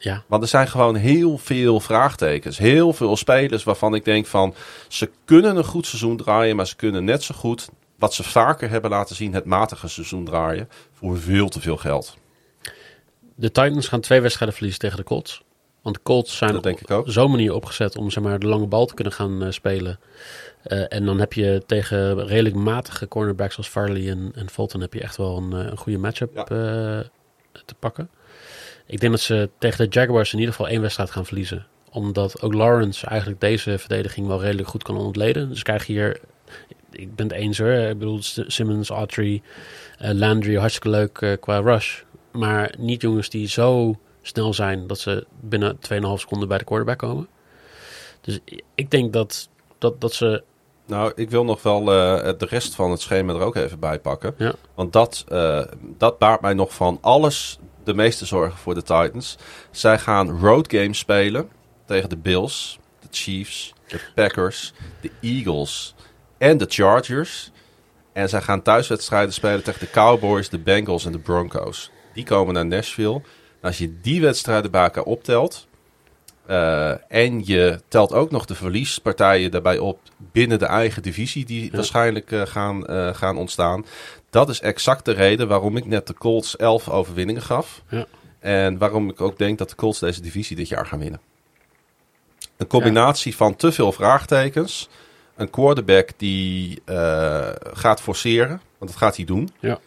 S2: Ja.
S1: Want er zijn gewoon heel veel vraagtekens. Heel veel spelers waarvan ik denk van... ze kunnen een goed seizoen draaien... maar ze kunnen net zo goed... wat ze vaker hebben laten zien... het matige seizoen draaien... voor veel te veel geld.
S2: De Titans gaan twee wedstrijden verliezen tegen de Colts. Want de Colts zijn
S1: Dat denk ik ook.
S2: op zo'n manier opgezet om zeg maar, de lange bal te kunnen gaan eh, spelen. Eh, en dan heb je tegen redelijk matige cornerbacks als Farley en, en Fulton heb je echt wel een, eh, een goede matchup
S1: Ja.
S2: te pakken. Ik denk dat ze tegen de Jaguars in ieder geval één wedstrijd gaan verliezen. Omdat ook Lawrence eigenlijk deze verdediging wel redelijk goed kan ontleden. Dus krijg hier, ik ben het eens hoor. Ik bedoel, Simmons, Autry, eh, Landry, hartstikke leuk eh, qua rush. Maar niet jongens die zo snel zijn dat ze binnen 2,5 seconden bij de quarterback komen. Dus ik denk dat, dat, dat ze.
S1: Nou, ik wil nog wel eh, de rest van het schema er ook even bij pakken.
S2: Ja.
S1: Want dat, eh, dat baart mij nog van alles de meeste zorgen voor de Titans. Zij gaan road games spelen tegen de Bills, de Chiefs, de Packers, de Eagles en de Chargers. En zij gaan thuiswedstrijden spelen tegen de Cowboys, de Bengals en de Broncos. Die komen naar Nashville. En als je die wedstrijden bij elkaar optelt... eh, en je telt ook nog de verliespartijen daarbij op binnen de eigen divisie... die
S2: Ja.
S1: waarschijnlijk eh, gaan, eh, gaan ontstaan. Dat is exact de reden waarom ik net de Colts 11 overwinningen gaf.
S2: Ja.
S1: En waarom ik ook denk dat de Colts deze divisie dit jaar gaan winnen. Een combinatie van te veel vraagtekens. Een quarterback die gaat forceren. Want dat gaat hij doen.
S2: Ja.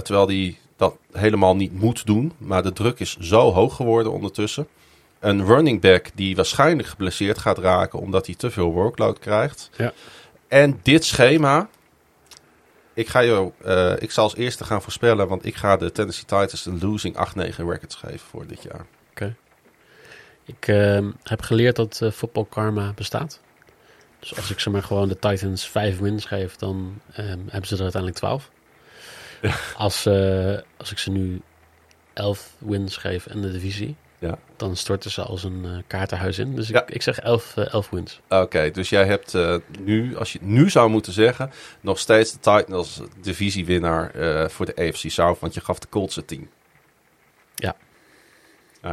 S1: Terwijl hij dat helemaal niet moet doen. Maar de druk is zo hoog geworden ondertussen. Een running back die waarschijnlijk geblesseerd gaat raken. Omdat hij te veel workload krijgt.
S2: Ja.
S1: En dit schema. Ik, ga jou, eh, ik zal als eerste gaan voorspellen. Want ik ga de Tennessee Titans een losing 8-9 records geven voor dit jaar.
S2: Ik ehm, heb geleerd dat eh voetbal karma bestaat. Dus als ik ze maar gewoon de Titans vijf wins geef, dan ehm, hebben ze er uiteindelijk 12. Als, eh, als ik ze nu 11 wins geef en de divisie,
S1: Ja.
S2: dan storten ze als een eh, kaartenhuis in. Dus
S1: Ja.
S2: ik, ik zeg 11, eh, 11 wins.
S1: Oké, dus jij hebt eh, nu, als je het nu zou moeten zeggen, nog steeds de Titans als divisiewinnaar voor de AFC South, want je gaf de Colts het 10.
S2: Ja.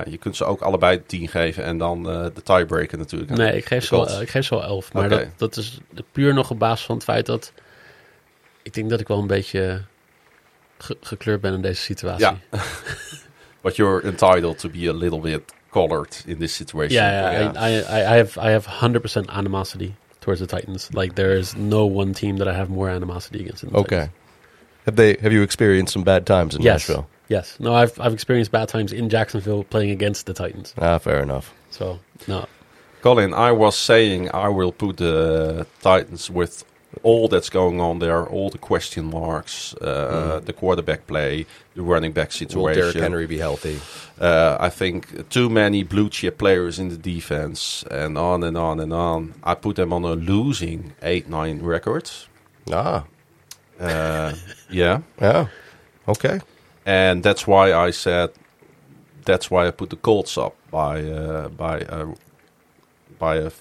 S1: Je kunt ze ook allebei de 10 geven en dan de tiebreaker natuurlijk.
S2: Nee, ik geef, ze wel, ik geef ze wel 11. Maar dat, dat is puur nog op basis van het feit dat ik denk dat ik wel een beetje ge- gekleurd ben in deze situatie.
S1: Ja. But you're entitled to be a little bit colored in this situation.
S2: Yeah, yeah, I, I, I I have I have hundred percent animosity towards the Titans. Like there is no one team that I have more animosity against. Than the
S3: Okay.
S2: Titans.
S3: Have they? Have you experienced some bad times in
S2: Yes.
S3: Nashville?
S2: Yes. No, I've I've experienced bad times in Jacksonville playing against the Titans.
S3: Ah, fair enough.
S2: So no.
S1: Colin, I was saying I will put the Titans with all that's going on there, all the question marks, uh, the quarterback play, the running back situation. Will.
S3: Derrick Henry be healthy?
S1: Uh, I think too many blue chip players in the defense, and on and on and on. I put them on a losing 8 9 record.
S3: Ah,
S1: Uh, yeah.
S3: yeah. Okay.
S1: And that's why I said that's why I put the Colts up by uh, by uh, by a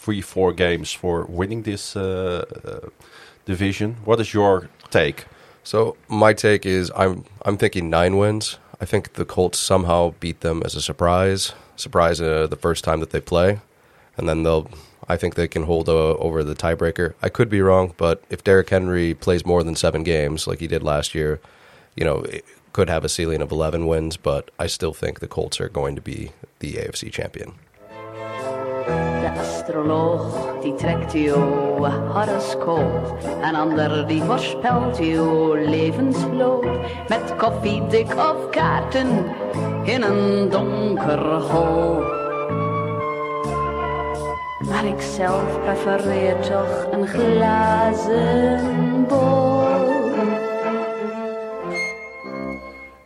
S1: three four games for winning this uh, uh, division. What is your take?
S3: So my take is I'm I'm thinking nine wins. I think the Colts somehow beat them as a surprise, surprise uh, the first time that they play, and then they'll. I think they can hold uh, over the tiebreaker. I could be wrong, but if Derrick Henry plays more than seven games like he did last year, you know, it could have a ceiling of eleven wins. But I still think the Colts are going to be the AFC champion.
S4: De astroloog die trekt uw horoscoop. Een ander die voorspelt uw levensloop. Met koffie, dik of kaarten in een donker hol. Maar ik zelf prefereer toch een glazen bol.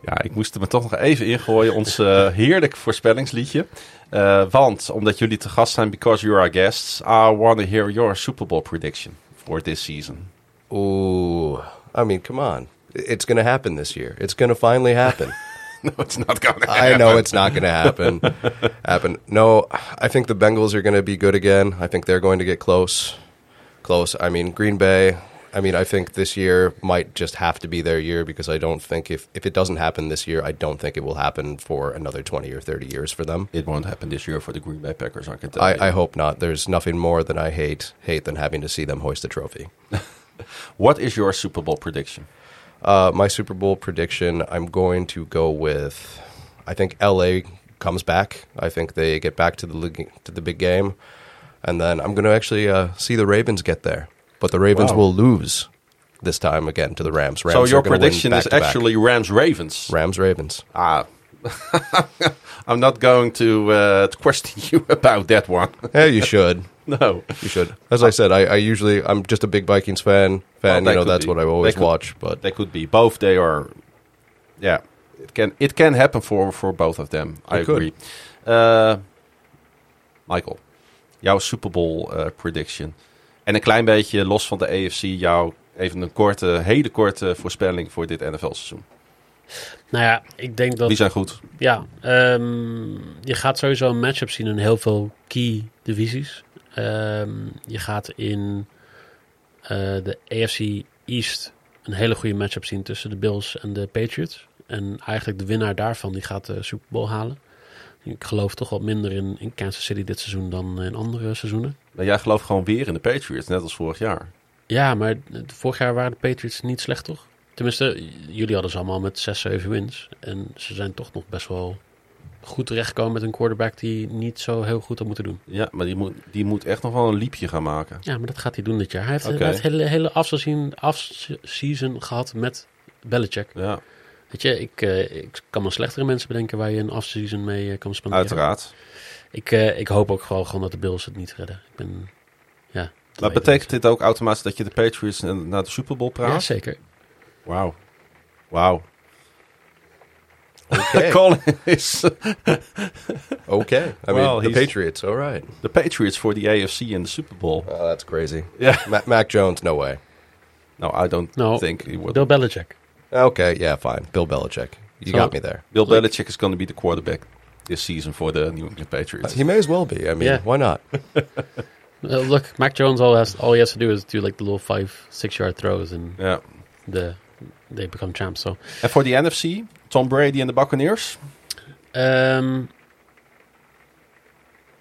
S1: Ja, ik moest er me toch nog even ingooien. Ons eh, heerlijk voorspellingsliedje. Eh, want, omdat jullie te gast zijn, because you are guests, I want to hear your Super Bowl prediction for this season.
S3: Ooh, I mean, come on. It's going to happen this year. It's going to finally happen.
S1: No, it's not going to
S3: I know it's not going to happen. happen. No, I think the Bengals are going to be good again. I think they're going to get close. Close. I mean, Green Bay. I mean, I think this year might just have to be their year because I don't think if if it doesn't happen this year, I don't think it will happen for another twenty or thirty years for them.
S1: It won't happen this year for the Green Bay Packers, I can tell you.
S3: I, I hope not. There's nothing more than I hate hate than having to see them hoist a trophy.
S1: What is your Super Bowl prediction?
S3: Uh, my Super Bowl prediction, I'm going to go with. I think LA comes back. I think they get back to the league- to the big game, and then I'm going to actually uh, see the Ravens get there. But the Ravens
S1: Wow.
S3: will lose this time again to the Rams. Rams
S1: so your prediction is actually Rams Ravens.
S3: Rams Ravens.
S1: Ah, I'm not going to, uh, to question you about that one.
S3: Yeah, you should.
S1: no.
S3: You should. As I said, I, I usually I'm just a big Vikings fan.
S1: Well,
S3: Fan,
S1: they
S3: you know that's
S1: be.
S3: what I always
S1: could-
S3: watch. But
S1: They could be both. They are, yeah. It can it can happen for for both of them. I
S3: could.
S1: agree. Uh, Michael, jouw Super Bowl uh, prediction en een klein beetje los van de AFC. Jouw even een korte, hele korte voorspelling voor dit NFL-seizoen.
S2: Nou ja, ik denk dat...
S1: Die zijn goed.
S2: Ja, ehm, je gaat sowieso een matchup zien in heel veel key divisies. Ehm, je gaat in eh, de AFC East een hele goede matchup zien tussen de Bills en de Patriots. En eigenlijk de winnaar daarvan die gaat de Super Bowl halen. Ik geloof toch wat minder in, in Kansas City dit seizoen dan in andere seizoenen.
S1: Maar jij gelooft gewoon weer in de Patriots, net als vorig jaar.
S2: Ja, maar vorig jaar waren de Patriots niet slecht, toch? Tenminste, jullie hadden ze allemaal met 6, 7 wins. En ze zijn toch nog best wel goed terechtgekomen met een quarterback die niet zo heel goed had moeten doen.
S1: Ja, maar die moet, die moet echt nog wel een liepje gaan maken.
S2: Ja, maar dat gaat hij doen dit jaar. Hij heeft, hij heeft hele, hele afseason, afseason gehad met Belichick.
S1: Ja,
S2: Weet je, ik, eh, ik kan me slechtere mensen bedenken waar je een afseason mee eh, kan spenderen.
S1: uiteraard.
S2: Ik, eh, ik hoop ook gewoon, gewoon dat de Bills het niet redden. Ik ben, ja.
S1: Maar betekent dit ook automatisch dat je de Patriots naar de Super Bowl
S2: Ja,
S1: praat?
S2: zeker.
S1: Wauw. Wauw.
S3: okay,
S1: Colin is
S3: okay. I
S1: Well,
S3: mean, the
S1: he's-
S3: Patriots. All right.
S1: de Patriots voor de AFC in de Super Bowl.
S3: Oh, that's crazy.
S1: Ja.
S3: Ma- Mac Jones, no way.
S1: No, I don't
S2: No.
S1: think he would.
S2: Bill Belichick.
S3: Okay, yeah, fine. Bill Belichick. You
S2: So-
S3: got me there.
S1: Bill Belichick is going to be the quarterback this season for the New England Patriots.
S3: He may as well be. I mean,
S2: Yeah.
S3: why not?
S2: Uh, look, Mac Jones all has all he has to do is do like the little five, six yard throws, and
S1: Yeah.
S2: the they become champs. So,
S1: En voor de NFC, Tom Brady and de Buccaneers.
S2: ehm,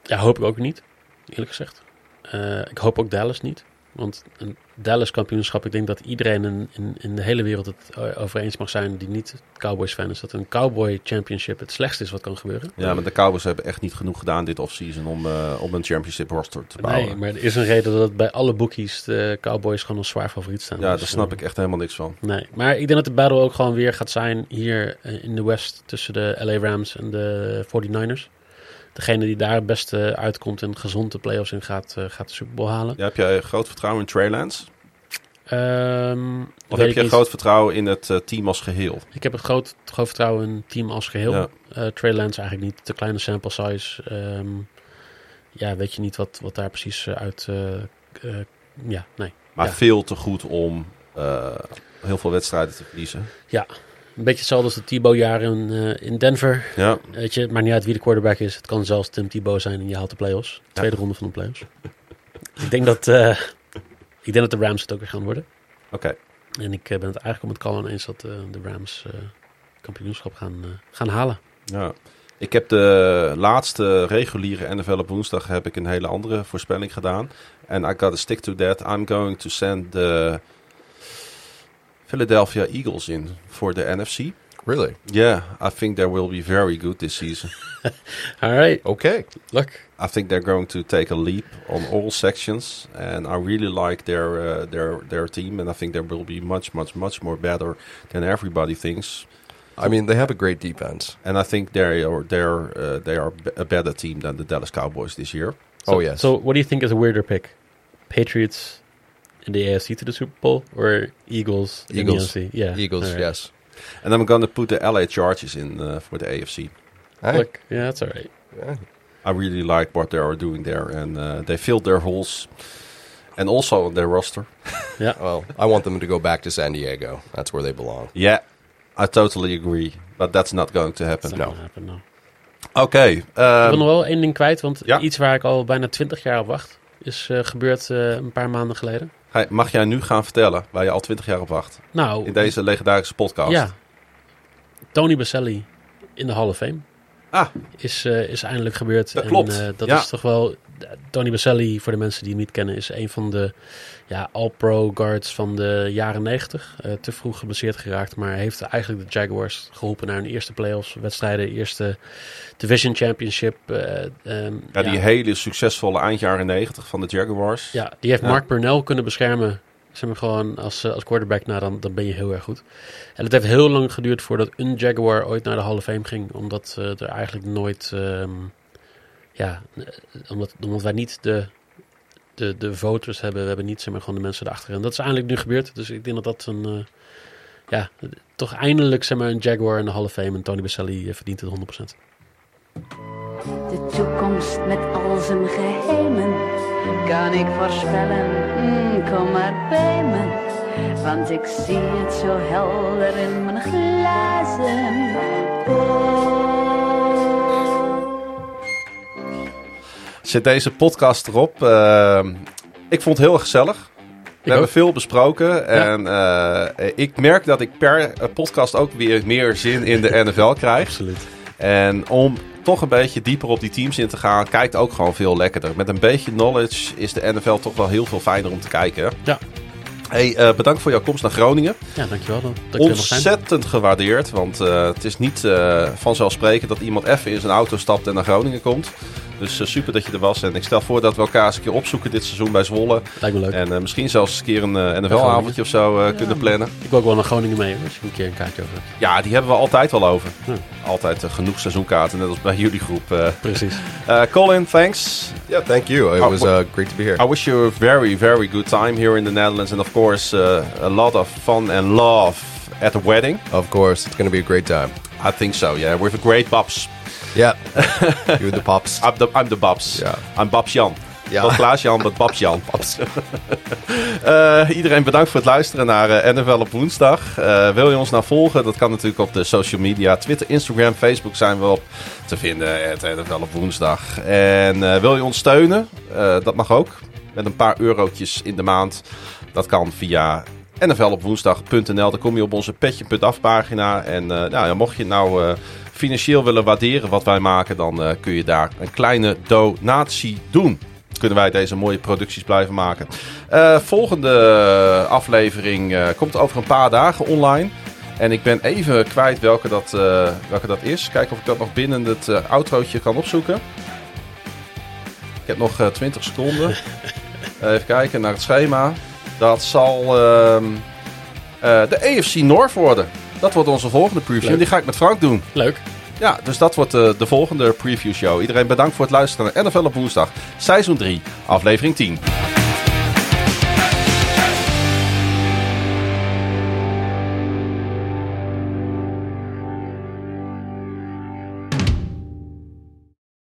S2: ja, hoop ik ook niet, eerlijk gezegd. Eh, ik hoop ook Dallas niet, want een Dallas kampioenschap, ik denk dat iedereen in, in, in de hele wereld het eh, over eens mag zijn die niet Cowboys fan is, dat een Cowboy Championship het slechtste is wat kan gebeuren.
S1: Ja, maar de Cowboys hebben echt niet genoeg gedaan dit offseason om, eh, om een championship roster te bouwen.
S2: Nee, maar er is een reden dat bij alle bookies de Cowboys gewoon als zwaar favoriet staan.
S1: ja,
S2: Dus,
S1: daar snap
S2: eh,
S1: ik echt helemaal niks van.
S2: Nee, maar ik denk dat de battle ook gewoon weer gaat zijn hier in de West tussen de LA Rams en de 49ers. Degene die daar het beste uitkomt en gezond de playoffs in gaat, eh, gaat de Super Bowl halen.
S1: Ja, heb jij groot vertrouwen in Trey Lance?
S2: Ehm,
S1: Of heb je
S2: niet.
S1: groot vertrouwen in het eh, team als geheel?
S2: Ik heb een groot, groot vertrouwen in het team als geheel.
S1: Ja.
S2: Eh, Trey Lance eigenlijk niet. Te kleine sample size. Ehm, ja, weet je niet wat, wat daar precies uit... eh, ja, nee.
S1: Maar
S2: Ja.
S1: veel te goed om heel veel wedstrijden te verliezen.
S2: Een beetje hetzelfde als de Tebow-jaren in, in Denver.
S1: Ja,
S2: Weet je, maakt niet uit wie de quarterback is. Het kan zelfs Tim Tebow zijn en je haalt de playoffs. Tweede ronde van de playoffs. ik, denk dat, eh, ik denk dat de Rams het ook weer gaan worden.
S1: oké.
S2: En ik eh, ben het eigenlijk om het Colin eens dat eh, de Rams eh, kampioenschap gaan, eh, gaan halen.
S1: Ja. Ik heb de laatste reguliere NFL op woensdag heb ik een hele andere voorspelling gedaan. En I gotta stick to that. I'm going to send the Philadelphia Eagles in for the NFC.
S3: Really?
S1: Yeah, I think they will be very good this season.
S2: All right,
S3: Okay.
S2: look.
S1: I think they're going to take a leap on all sections, and I really like their uh, their their team, and I think they will be much much much more better than everybody thinks.
S3: I mean, they have a great defense.
S1: And I think they are they're uh, they are a better team than the Dallas Cowboys this year.
S2: So,
S3: oh yes.
S2: So, what do you think is a weirder pick? Patriots in the AFC to the Super Bowl, or Eagles,
S3: Eagles.
S2: in the NFC? Yeah,
S3: Eagles,
S2: All right.
S3: yes.
S1: And I'm going to put the LA Chargers in uh, for the AFC.
S3: Hey,
S2: Look, yeah, that's all right.
S3: yeah.
S1: I really like what they are doing there, and uh, they filled their holes, and also their roster.
S2: Yeah,
S3: Well, I want them to go back to San Diego. That's where they belong.
S1: Yeah, I totally agree, but that's not going to happen.
S2: is not happen, no.
S1: Oké,
S2: Ik wil nog wel één ding kwijt, want
S1: Ja.
S2: iets waar ik al bijna twintig jaar op wacht, is eh, gebeurd eh, een paar maanden geleden.
S1: hey, mag jij nu gaan vertellen waar je al twintig jaar op wacht
S2: Nou,
S1: in deze legendarische podcast?
S2: ja, Tony Baselli in de Hall of Fame
S1: Ah,
S2: is, eh, is eindelijk gebeurd.
S1: Dat
S2: en,
S1: klopt,
S2: dat
S1: ja.
S2: is toch wel. Tony Baselli, voor de mensen die hem niet kennen, is een van de ja, all-pro guards van de jaren 90. Eh, te vroeg geblesseerd geraakt, maar heeft eigenlijk de Jaguars geholpen naar hun eerste playoffs wedstrijden, eerste Division Championship. eh, ehm,
S1: ja, die hele succesvolle eind jaren negentig van de Jaguars.
S2: ja, die heeft
S1: Ja.
S2: Mark Burnell kunnen beschermen. Zeg maar gewoon als, eh, als quarterback, nou, dan, dan ben je heel erg goed. En het heeft heel lang geduurd voordat een Jaguar ooit naar de Hall of Fame ging. Omdat er eigenlijk nooit... ehm, ja, eh, omdat, omdat wij niet de, de, de voters hebben. We hebben niet zeg gewoon de mensen erachter. En dat is eindelijk nu gebeurd. Dus ik denk dat dat een... eh, ja, toch eindelijk zeg maar, een Jaguar in de Hall of Fame. En Tony Baselli eh, verdient het 100%.
S4: De toekomst met al zijn geheimen kan ik voorspellen. Mm, kom maar bij me, want ik zie het zo helder in mijn glazen
S1: Zet deze podcast erop. Ehm, ik vond het heel gezellig. We hebben
S2: ook.
S1: veel besproken. En eh, ik merk dat ik per eh, podcast ook weer meer zin in de NFL krijg.
S2: Absoluut.
S1: En om toch een beetje dieper op die teams in te gaan, kijkt ook gewoon veel lekkerder. Met een beetje knowledge is de NFL toch wel heel veel fijner om te kijken.
S2: Ja.
S1: Hey, eh, bedankt voor jouw komst naar Groningen.
S2: Ja, dankjewel dan. Dat.
S1: Ontzettend gewaardeerd, want het is niet vanzelfsprekend dat iemand even in zijn auto stapt en naar Groningen komt. Dus eh, super dat je er was. En ik stel voor dat we elkaar eens een keer opzoeken dit seizoen bij Zwolle.
S2: Lijkt me leuk.
S1: En eh, misschien zelfs eens een keer een eh, NFL-avondje of zo eh, kunnen plannen.
S2: Ik wil ook wel naar Groningen mee, hoor, als je een keer een kaartje over hebt.
S1: Ja, die hebben we altijd wel over.
S2: Ja.
S1: Altijd genoeg seizoenkaarten, net als bij jullie groep. eh.
S2: Precies.
S1: Eh, Colin, thanks.
S3: Yeah, thank you. It
S1: Oh,
S3: was
S1: what-
S3: uh, great to be here.
S1: I wish you a very, very good time here in the Netherlands. And of course, uh, a lot of fun and love at the wedding.
S3: Of course, it's going to be a great time.
S1: I think so, yeah. With a great Babs.
S3: Yeah, you're the pops.
S1: I'm the, I'm the Babs.
S3: Ja.
S1: I'm Babs Jan.
S3: Ja.
S1: Not Klaas Jan, but Babs Jan. Eh, iedereen bedankt voor het luisteren naar eh, NFL op woensdag. Eh, wil je ons nou volgen? Dat kan natuurlijk op de social media. Twitter, Instagram, Facebook zijn we op te vinden. Het NFL op woensdag. En wil je ons steunen? Dat mag ook. Met een paar eurotjes in de maand. Dat kan via nflopwoensdag.nl. Dan kom je op onze petje.af pagina. En nou, ja, mocht je nou financieel willen waarderen wat wij maken, dan eh, kun je daar een kleine donatie doen. Kunnen wij deze mooie producties blijven maken. Eh, volgende aflevering eh, komt over een paar dagen online. En ik ben even kwijt welke dat, welke dat is. Kijken of ik dat nog binnen het eh outrootje kan opzoeken. Ik heb nog eh, 20 seconden. Even kijken naar het schema. Dat zal ehm, eh, de AFC North worden. Dat wordt onze volgende preview.
S2: Leuk.
S1: Die ga ik met Frank doen.
S2: Leuk.
S1: Ja, dus dat wordt eh, de volgende preview show. Iedereen bedankt voor het luisteren naar NFL op woensdag. Seizoen 3, aflevering 10.